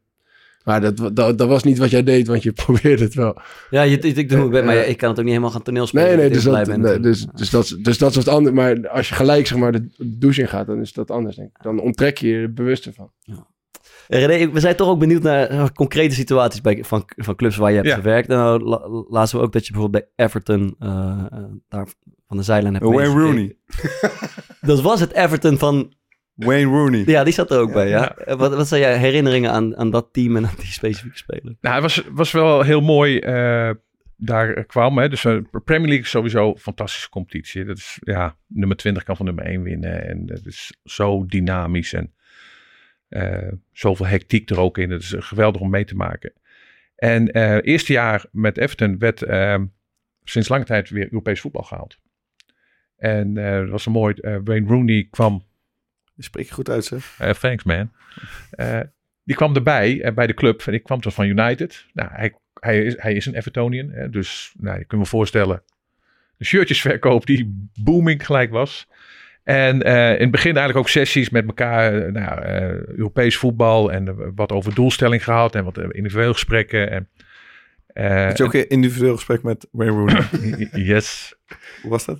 Maar dat, dat, dat was niet wat jij deed, want je probeerde het wel. Ja, je, ik, ik doe best, maar Eh, ik kan het ook niet helemaal gaan toneelspelen. Nee, nee, dat dus ik dat, blij ben nee, dus, dus, dat, is- dus dat is wat anders. Maar als je gelijk zeg maar, de douche in gaat, dan is dat anders, denk ik. Dan onttrek je je er bewust van. Eh, René, we zijn toch ook benieuwd naar eh, concrete situaties bij, van, van clubs waar je hebt Ja. gewerkt. En nou la- lazen we ook dat je bijvoorbeeld bij Everton eh, daar van de zijlijn hebt Wayne meegekeken. Rooney. Dat was het Everton van... Wayne Rooney. Ja, die zat er ook bij, ja. Eh, Wat, wat zijn jouw herinneringen aan, aan dat team en aan die specifieke speler? Nou, het was, was wel heel mooi eh, daar kwam. Hè. Dus eh, Premier League is sowieso een fantastische competitie. Dat is, ja, nummer 20 kan van nummer 1 winnen. En het is zo dynamisch en eh, zoveel hectiek er ook in. Het is geweldig om mee te maken. En eh eerste jaar met Everton werd eh, sinds lange tijd weer Europees voetbal gehaald. En eh, dat was een mooi. eh, Wayne Rooney kwam je goed uit, zeg. eh, thanks man. Eh, die kwam erbij eh, bij de club. En ik kwam toen van United. Nou, hij, hij, is, hij is een Evertonian. Hè, dus nou, je kunt me voorstellen. De shirtjesverkoop die booming gelijk was. En eh, in het begin eigenlijk ook sessies met elkaar. eh, nou, eh, Europees voetbal. En wat over doelstelling gehad. En wat individueel gesprekken. En, eh, Had je ook een individueel gesprek met Wayne Rooney? yes. Hoe was dat?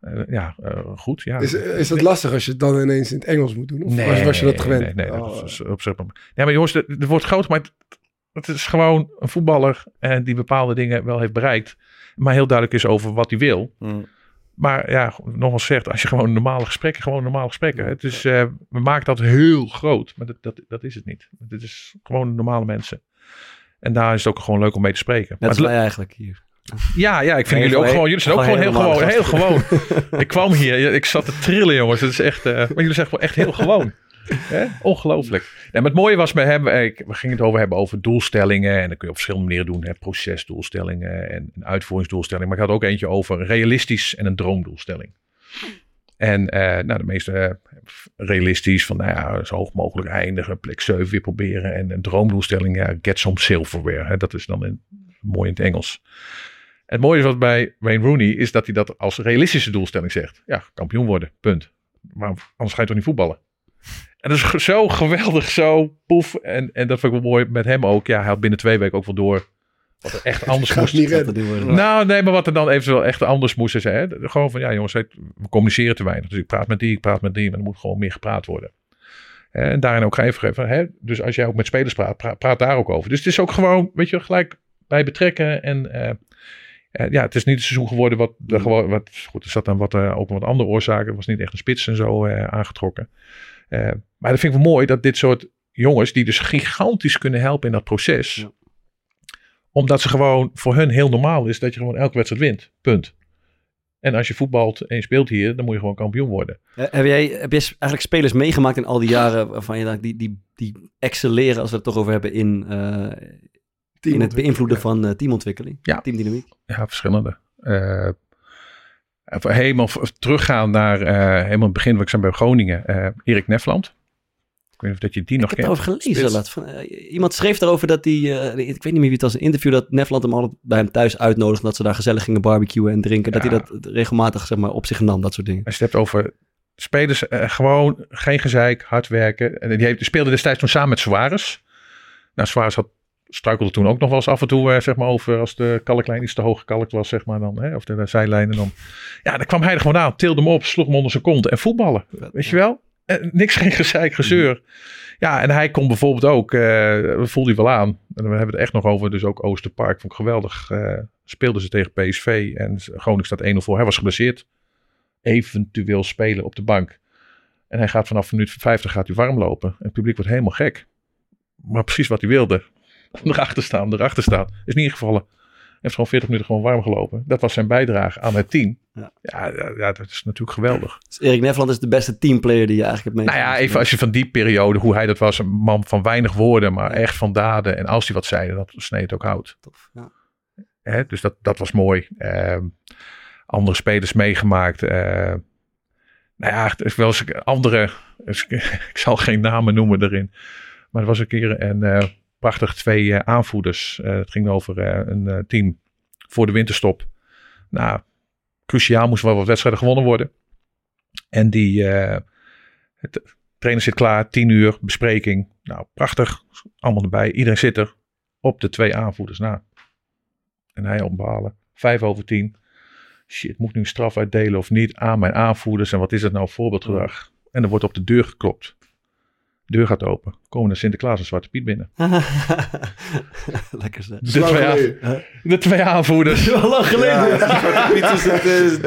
Eh, ja, eh, goed. Ja. Is, is dat lastig als je het dan ineens in het Engels moet doen? Of was, was je dat gewend? Nee, nee, dat Oh, was op zich. Ja, maar jongens, er er wordt groot, maar het, het is gewoon een voetballer en die bepaalde dingen wel heeft bereikt, maar heel duidelijk is over wat hij wil. Mm. Maar ja, nogmaals zegt, als je gewoon normale gesprekken, gewoon normale gesprekken. Het is, eh, we maken dat heel groot, maar dat, dat, dat is het niet. Het is gewoon normale mensen. En daar is het ook gewoon leuk om mee te spreken. Net als Maar het wij eigenlijk hier. ja, ja, ik vind Nee, jullie ook gewoon- gewoon. Jullie zijn ook gewoon heel gewoon. Heel gewoon. ik kwam hier, ik zat te trillen, jongens. Het is echt. eh, maar jullie zijn gewoon echt heel gewoon. Ongelooflijk. En het mooie was met hem, ik, we gingen het over hebben over doelstellingen. En dat kun je op verschillende manieren doen. Hè? Procesdoelstellingen en een uitvoeringsdoelstelling. Maar ik had ook eentje over een realistisch en een droomdoelstelling. En eh, nou, de meeste eh, realistisch van nou ja, zo hoog mogelijk eindigen, plek 7 weer proberen. En een droomdoelstelling, ja, get some silverware. Hè? Dat is dan in, mooi in het Engels. Het mooie is wat bij Wayne Rooney is dat hij dat als realistische doelstelling zegt. Ja, kampioen worden, punt. Maar anders ga je toch niet voetballen. En dat is zo geweldig, zo poef. En, en dat vind ik wel mooi met hem ook. Ja, hij had binnen twee weken ook wel door wat er echt anders Gaat moest. niet Nou, nee, maar wat er dan eventueel echt anders moest zijn. Hè? Gewoon van, ja jongens, we communiceren te weinig. Dus ik praat met die, ik praat met die. Maar er moet gewoon meer gepraat worden. En daarin ook ga even geven. Hè? Dus als jij ook met spelers praat, praat, praat daar ook over. Dus het is ook gewoon, weet je, gelijk bij betrekken. En eh, eh, ja, het is niet een seizoen geworden wat, er gewoon, wat goed, er zat dan wat, eh, ook wat andere oorzaken. Het was niet echt een spits en zo eh, aangetrokken. Eh, maar dat vind ik wel mooi dat dit soort jongens, die dus gigantisch kunnen helpen in dat proces. Ja. Omdat ze gewoon voor hun heel normaal is dat je gewoon elke wedstrijd wint. Punt. En als je voetbalt en je speelt hier, dan moet je gewoon kampioen worden. Eh, Heb jij, heb jij eigenlijk spelers meegemaakt in al die jaren waarvan je dacht, die, die, die excelleren, als we het toch over hebben, in, eh, in het beïnvloeden van teamontwikkeling? Ja. Teamdynamiek? Ja, verschillende. Helemaal teruggaan naar eh, helemaal het begin, waar ik zei bij Groningen. eh, Erik Nefland. Ik weet niet of dat je die nog Ik heb kent. erover gelezen. Spits. laat van, eh, iemand schreef daarover dat hij, eh, ik weet niet meer wie het was, een interview dat Nefland hem altijd bij hem thuis uitnodigde, dat ze daar gezellig gingen barbecuen en drinken. Dat hij dat regelmatig zeg maar, op zich nam, dat soort dingen. Als je het hebt over spelers, gewoon geen gezeik, hard werken. En die, heeft, die speelde destijds toen samen met Suarez. Nou, Suarez had, struikelde toen ook nog wel eens af en toe, eh, zeg maar, over als de kalklijn iets te hoog gekalkt was, zeg maar dan. Hè, of de, de zijlijn. En dan, ja, dan kwam hij er gewoon aan, tilde hem op, sloeg hem onder zijn kont en voetballen. Weet je wel? Eh, niks, geen gezeik, gezeur. Ja, en hij kon bijvoorbeeld ook, eh voelde hij wel aan. En we hebben het echt nog over, dus ook Oosterpark. Vond ik geweldig. eh speelden ze tegen PSV en Groningen staat 1-0 voor. Hij was geblesseerd. Eventueel spelen op de bank. En hij gaat vanaf minuut 50 gaat hij warm lopen. En het publiek wordt helemaal gek. Maar precies wat hij wilde. Erachter staan, erachter staan. Is niet ingevallen. Hij heeft gewoon 40 minuten gewoon warm gelopen. Dat was zijn bijdrage aan het team. Ja. Ja, ja, dat is natuurlijk geweldig. Dus Erik Nefland is de beste teamplayer die je eigenlijk hebt Nou meegemaakt. ja, even als je van die periode, hoe hij dat was, een man van weinig woorden, maar echt van daden. En als hij wat zei, dat sneed het ook hout. Tof, ja. Hè, dus dat, dat was mooi. Ehm, andere spelers meegemaakt. eh, nou ja, er is wel eens een andere. ik zal geen namen noemen erin. Maar er was een keer een eh, prachtig twee eh, aanvoerders. Eh, het ging over eh, een team voor de winterstop. Nou, cruciaal moesten wel wat wedstrijden gewonnen worden. En die het, trainer zit klaar, tien uur, bespreking. Nou, prachtig. Allemaal erbij. Iedereen zit er op de twee aanvoerders na. En hij opbalen. Vijf over tien. Shit, moet ik nu een straf uitdelen of niet aan mijn aanvoerders? En wat is het nou voorbeeldgedrag? En er wordt op de deur geklopt. De deur gaat open. Komen de Sinterklaas en Zwarte Piet binnen. Lekker zeg. De twee, aan- de twee aanvoerders. Wel lang geleden. Ja, Zwarte Piet is het,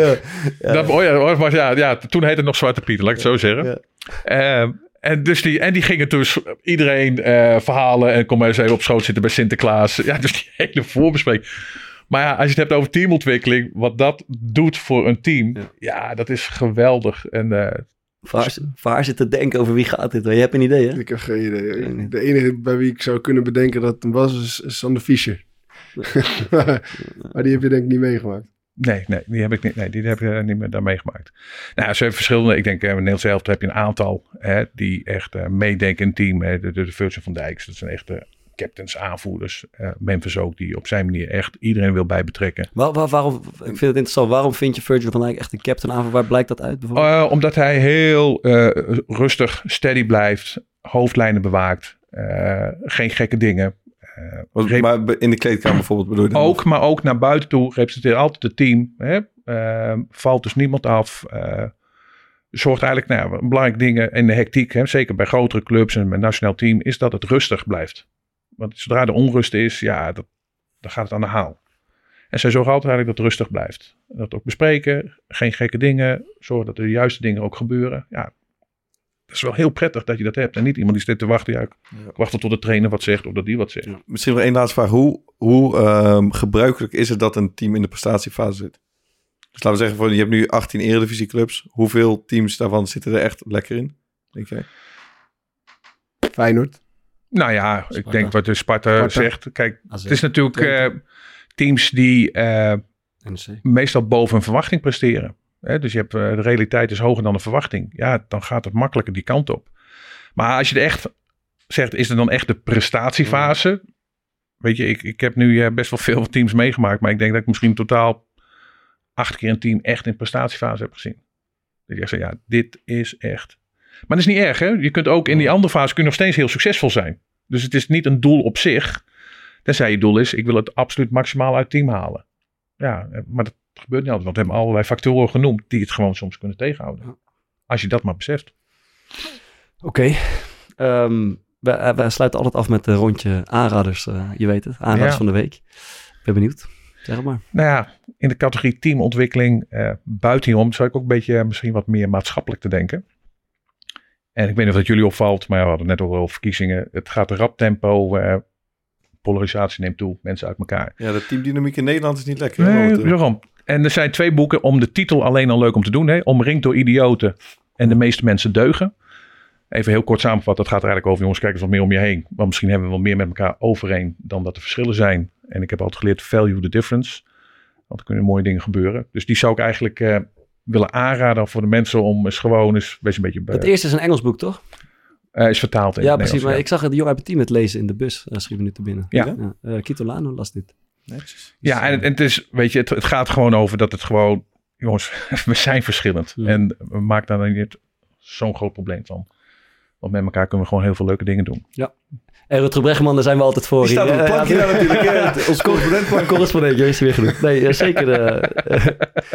eh, Dat, oh ja, oh, maar ja, ja, toen heette het nog Zwarte Piet, laat ik het zo zeggen. Ehm, en, dus die, en die gingen dus iedereen eh, verhalen en kom maar eens even op schoot zitten bij Sinterklaas. Ja, dus die hele voorbespreking. Maar ja, als je het hebt over teamontwikkeling, wat dat doet voor een team, ja, dat is geweldig. En eh, Waar, waar zit te denken over wie gaat dit? Je hebt een idee, hè? Ik heb geen idee. De enige bij wie ik zou kunnen bedenken dat het hem was, is, is Sander Fischer. maar die heb je denk ik niet meegemaakt. Nee, nee, die heb ik niet, nee, die heb ik eh, niet meer daar meegemaakt. Nou, ze hebben verschillende. Ik denk, eh, in Nederland zelf heb je een aantal hè, die echt eh, meedenken in het team. Hè, de, de, de Virgil van Dijks, dat zijn echte captains, aanvoerders. Eh, Memphis ook, die op zijn manier echt iedereen wil bij betrekken. Waar, waar- waarom, ik vind het interessant. Waarom vind je Virgil van Dijk echt een captain aan? Waar blijkt dat uit bijvoorbeeld? Eh, omdat hij heel eh, rustig, steady blijft, hoofdlijnen bewaakt, eh, geen gekke dingen. Eh, Wat- maar in de kleedkamer bijvoorbeeld bedoel je dan? ook, maar ook naar buiten toe representeert altijd het team. Hè? Eh, valt dus niemand af. eh, zorgt eigenlijk, nou belangrijke dingen in de hectiek, hè? zeker bij grotere clubs en met een nationaal team, is dat het rustig blijft. Want zodra er onrust is, ja, dat, dan gaat het aan de haal. En zij zorgen altijd eigenlijk dat het rustig blijft. Dat ook bespreken, geen gekke dingen, zorgen dat de juiste dingen ook gebeuren. Ja, dat is wel heel prettig dat je dat hebt. En niet iemand die zit te wachten, ja, ik wacht tot de trainer wat zegt of dat die wat zegt. Misschien nog één laatste vraag. Hoe, hoe ehm, gebruikelijk is het dat een team in de prestatiefase zit? Dus laten we zeggen, van, je hebt nu 18 eredivisieclubs. Hoeveel teams daarvan zitten er echt lekker in? Denk jij? Feyenoord. Nou ja, ik denk wat de Sparta, Sparta. zegt. Kijk, AZ. het is natuurlijk eh, teams die eh, meestal boven een verwachting presteren. Hè, dus je hebt, eh, de realiteit is hoger dan de verwachting. Ja, dan gaat het makkelijker die kant op. Maar als je er echt zegt, is er dan echt de prestatiefase? Weet je, ik, ik heb nu eh, best wel veel teams meegemaakt. Maar ik denk dat ik misschien totaal acht keer een team echt in prestatiefase heb gezien. Dat je echt zegt, ja, dit is echt... Maar dat is niet erg, hè? Je kunt ook in die andere fase kun je nog steeds heel succesvol zijn. Dus het is niet een doel op zich. Tenzij je doel is, ik wil het absoluut maximaal uit het team halen. Ja, eh, maar dat gebeurt niet altijd. Want we hebben allerlei factoren genoemd die het gewoon soms kunnen tegenhouden. Als je dat maar beseft. Oké. Ehm, we, eh, sluiten altijd af met een rondje aanraders. eh, je weet het, aanraders Ja. van de week. Ben benieuwd. Zeg maar. Nou ja, in de categorie teamontwikkeling, eh, buiten hierom, zou ik ook een beetje misschien wat meer maatschappelijk te denken. En ik weet niet of dat jullie opvalt, maar ja, we hadden net al over verkiezingen. Het gaat een rap tempo, eh, polarisatie neemt toe, mensen uit elkaar. Ja, de teamdynamiek in Nederland is niet lekker. Nee, daarom. En er zijn twee boeken om de titel alleen al leuk om te doen. Hè? Omringd door idioten en de meeste mensen deugen. Even heel kort samengevat, dat gaat er eigenlijk over, jongens, kijk eens wat meer om je heen. Want misschien hebben we wel meer met elkaar overeen dan dat er verschillen zijn. En ik heb altijd geleerd, value the difference. Want er kunnen mooie dingen gebeuren. Dus die zou ik eigenlijk eh, willen aanraden voor de mensen om eens gewoon eens wees een beetje... Het eerste is een Engels boek, toch? eh, is vertaald in Ja, het precies. Maar ik zag de jongen uit mijn team het lezen in de bus. Uh, schiet minuten binnen. Ja. Eh, Kito Lano las dit. Ja, en, het- en het is, weet je, het, het gaat gewoon over dat het gewoon, jongens, we zijn verschillend. En we maken daar niet zo'n groot probleem van. Want met elkaar kunnen we gewoon heel veel leuke dingen doen. Ja. En Rutger Bregman, daar zijn we altijd voor. Die staat hier. op het Eh, plankje natuurlijk. Ons correspondent. correspondentje is er weer. Nee, eh, zeker, eh,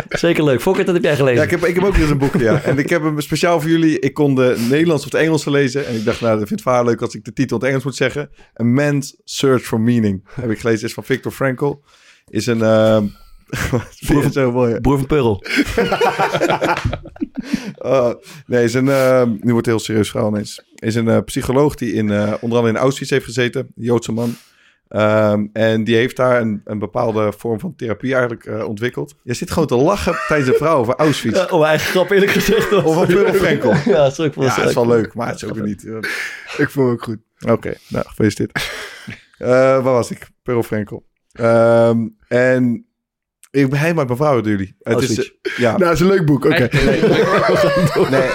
zeker leuk. Fokker, dat heb jij gelezen. Ja, ik heb, ik heb ook weer eens een boek, ja. En ik heb hem speciaal voor jullie. Ik kon de Nederlands of het Engels lezen. En ik dacht, nou, dat vind ik het verhaal leuk als ik de titel in het Engels moet zeggen. A Man's Search for Meaning. Heb ik gelezen, is van Viktor Frankl. Is een... ehm je zo mooi? Broer van Pearl. Oh, nee, is een... ehm, nu wordt het heel serieus verhaal ineens. Is een eh, psycholoog die in, eh, onder andere in Auschwitz heeft gezeten. Een Joodse man. Ehm, en die heeft daar een, een bepaalde vorm van therapie eigenlijk eh, ontwikkeld. Je zit gewoon te lachen tijdens een vrouw over Auschwitz. Ja, oh, eigen grap eerlijk gezegd. Of van Pearl Frankel. Ja, sorry, ik vond Ja, het is wel leuk. maar het is ook weer niet. eh, Ik vond het ook goed. Oké, nou, gefeliciteerd. Eh waar was ik? Pearl Frankel. Ehm, en ik ben helemaal mevrouw door jullie. Het is, Auschwitz. eh, ja. Nou, het is een leuk boek. Oké. Nee.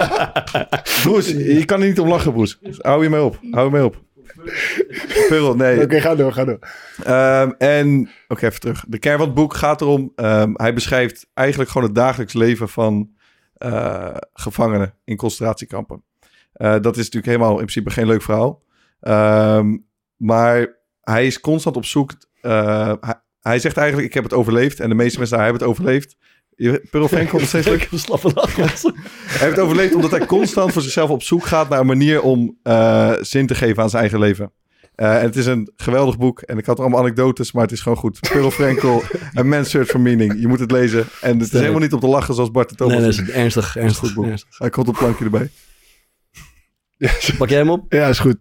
Broes, je kan er niet om lachen, Broes. Hou je mee op. Hou je mee op. Nee. Oké, ga door, ga door. Ehm, en, oké, even terug. De kern van het boek gaat erom, ehm, hij beschrijft eigenlijk gewoon het dagelijks leven van eh, gevangenen in concentratiekampen. Eh, dat is natuurlijk helemaal in principe geen leuk verhaal. Ehm, maar hij is constant op zoek. eh, hij, hij zegt eigenlijk: Ik heb het overleefd. En de meeste mensen daar hebben het overleefd. Frank komt steeds leuk. slappe lach. Hij heeft het overleefd omdat hij constant voor zichzelf op zoek gaat naar een manier om eh, zin te geven aan zijn eigen leven. Eh, en het is een geweldig boek. En ik had allemaal anekdotes, maar het is gewoon goed. Pearl Frankel, A Man's Search for Meaning. Je moet het lezen. En het is helemaal niet om te lachen zoals Bart de Thomas. Nee, dat is ernstig, ernstig. goed boek. ernstig. Hij komt een plankje erbij. Pak jij hem op? Ja, is goed.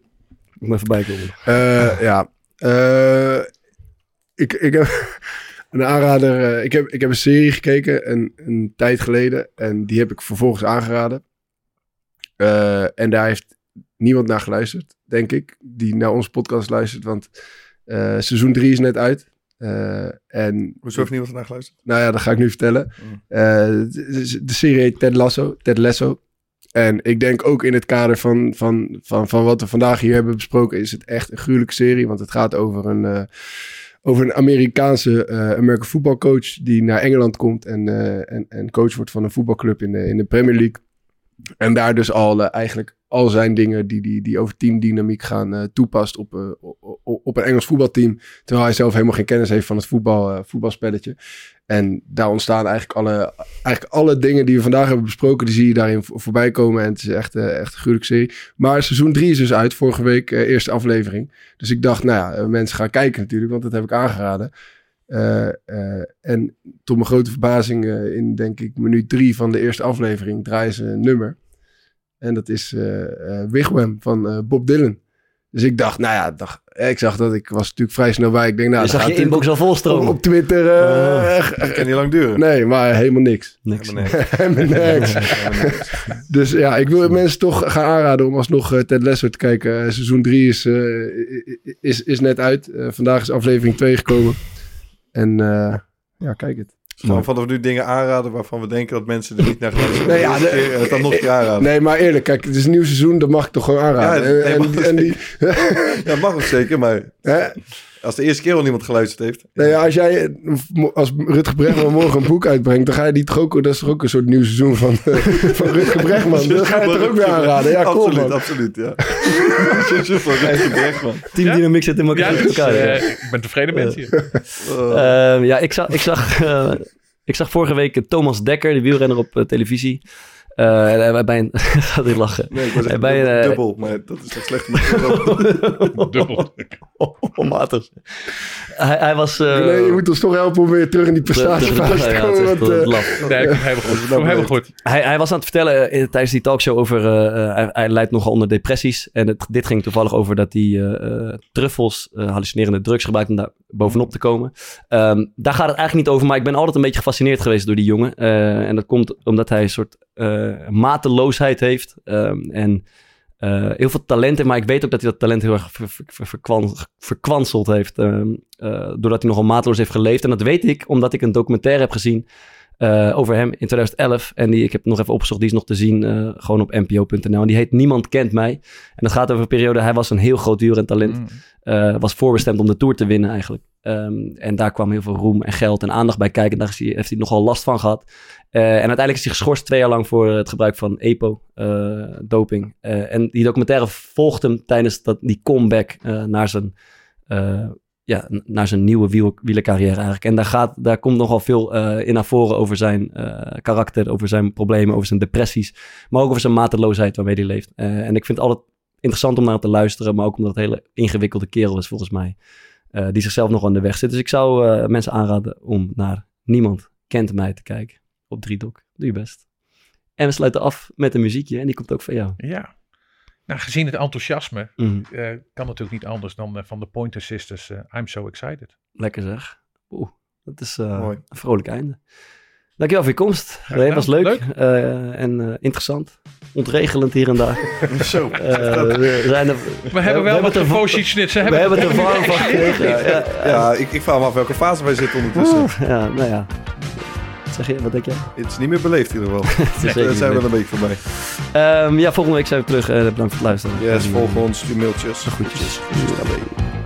Ik moet even bijkomen. Eh, ja. Ik, ik heb een aanrader. eh, ik, heb, ik heb een serie gekeken een, een tijd geleden. En die heb ik vervolgens aangeraden. Eh, en daar heeft niemand naar geluisterd, denk ik. Die naar onze podcast luistert. Want eh, seizoen 3 is net uit. En Hoezo heeft niemand naar geluisterd? nou ja, dat ga ik nu vertellen. Mm. De, de serie heet Ted Lasso. Ted Lasso. En ik denk ook in het kader van, van, van, van wat we vandaag hier hebben besproken, is het echt een gruwelijke serie. Want het gaat over een, over een Amerikaanse eh American voetbalcoach die naar Engeland komt en, eh, en, en coach wordt van een voetbalclub in de, in de Premier League. En daar dus al eh, eigenlijk al zijn dingen die, die, die over teamdynamiek gaan eh, toepast op, eh, op, een Engels voetbalteam. Terwijl hij zelf helemaal geen kennis heeft van het voetbal, voetbalspelletje. En daar ontstaan eigenlijk alle, eigenlijk alle dingen die we vandaag hebben besproken, die zie je daarin vo- voorbij komen. En het is echt, echt een gruwelijke serie. Maar seizoen 3 is dus uit, vorige week, eerste aflevering. Dus ik dacht, nou ja, mensen gaan kijken natuurlijk, want dat heb ik aangeraden. Eh, eh, en tot mijn grote verbazing, eh, in denk ik minuut drie van de eerste aflevering, draaien ze een nummer. En dat is eh eh, Wigwam van eh, Bob Dylan. Dus ik dacht, nou ja, dacht, ik zag dat, ik was natuurlijk vrij snel bij. Ik denk, nou, je zag je inbox al volstromen. op, op Twitter. echt- Dat kan niet lang duren. Nee, maar helemaal niks. Niks. Helemaal niks. Helemaal niks. dus ja, ik wil mensen toch gaan aanraden om alsnog Ted Lasso te kijken. Seizoen 3 is, eh, is, is net uit. Eh, vandaag is aflevering 2 gekomen. En eh, ja, kijk het. Gaan we vanaf nu dingen aanraden waarvan we denken dat mensen er niet naar geluisterd Nee, ja, het dan nog keer aanraden. Nee, maar eerlijk, kijk, het is een nieuw seizoen, dat mag ik toch gewoon aanraden. Ja, nee, en, mag en, die, Ja, dat mag ook zeker, maar hè? Als de eerste keer al niemand geluisterd heeft. Nou ja, als jij, eh, als Rutger Bregman morgen een boek uitbrengt, dan ga je die toch ook, dat is toch ook een soort nieuw seizoen van, eh, van Rutger Bregman. Dan ga je het toch ook weer aanraden. Ja, kom absoluut, man. absoluut, ja. Seizoen van Rutger Bregman. Teamdynamiek zit in elkaar. Ja, in dus, elkaar, ja. eh, ik ben tevreden met je. Oh. Ehm, ja, ik zag, ik, zag, eh, ik zag vorige week Thomas Dekker, de wielrenner op eh, televisie. Eh, en bij een... gaat hij lachen. Nee, ik was echt bij een, eh, dubbel, maar dat is toch slecht Dubbel. Onmatig. Hij, hij was... eh, Nee, je moet ons toch helpen om weer terug in die prestatiefase te ja, het komen. is echt, want, eh, eh, laf. Nee, helemaal goed. Helemaal goed. Hij, hij was aan het vertellen eh, tijdens die talkshow over... eh, eh, hij, hij lijdt nogal onder depressies. En het, dit ging toevallig over dat hij eh, eh, truffels, eh, hallucinerende drugs gebruikt... om daar bovenop te komen. Ehm, daar gaat het eigenlijk niet over. Maar ik ben altijd een beetje gefascineerd geweest door die jongen. Eh, en dat komt omdat hij een soort eh, mateloosheid heeft. Ehm, en eh, heel veel talenten. Maar ik weet ook dat hij dat talent heel erg ver, ver- ver- verkwan- verkwanseld heeft. ehm, eh, doordat hij nogal mateloos heeft geleefd. En dat weet ik omdat ik een documentaire heb gezien... eh, over hem in 2011. En die, ik heb nog even opgezocht, die is nog te zien eh, gewoon op npo.nl. En die heet Niemand Kent Mij. En dat gaat over een periode, hij was een heel groot wielrentalent. Mm. eh, was voorbestemd om de Tour te winnen eigenlijk. Ehm, en daar kwam heel veel roem en geld en aandacht bij kijken. Daar hij, heeft hij nogal last van gehad. Eh, en uiteindelijk is hij geschorst twee jaar lang voor het gebruik van EPO, eh. Eh, en die documentaire volgt hem tijdens dat, die comeback naar zijn... ja, naar zijn nieuwe wiel, wielercarrière eigenlijk. En daar, gaat, daar komt nogal veel in naar voren over zijn karakter, over zijn problemen, over zijn depressies. Maar ook over zijn mateloosheid waarmee hij leeft. En ik vind het altijd interessant om naar te luisteren, maar ook omdat het een hele ingewikkelde kerel is volgens mij. die zichzelf nog aan de weg zit. Dus ik zou mensen aanraden om naar Niemand Kent Mij te kijken op Driedok. Doe je best. En we sluiten af met een muziekje en die komt ook van jou. Ja. Nou, gezien het enthousiasme eh, kan natuurlijk niet anders dan eh, van de Pointer Sisters eh, I'm So Excited. Lekker zeg. Oeh, dat is eh, Mooi. een vrolijk einde. Dankjewel voor je komst. Het was leuk, eh, en eh, interessant. Ontregelend hier en daar. Zo. Eh, we, zijn er, We hebben wel wat. Ze We hebben het er warm van gekregen. Ja, ja, Ja, ik, ik vraag me af welke fase wij zitten ondertussen. ja, nou ja. Zeg je, wat denk jij? Het is niet meer beleefd in ieder geval. Daar zijn we een beetje voorbij. Ehm, ja, volgende week zijn we terug. Eh, bedankt voor het luisteren. Yes, En, volg ons, stuur mailtjes. Groetjes. Groetjes.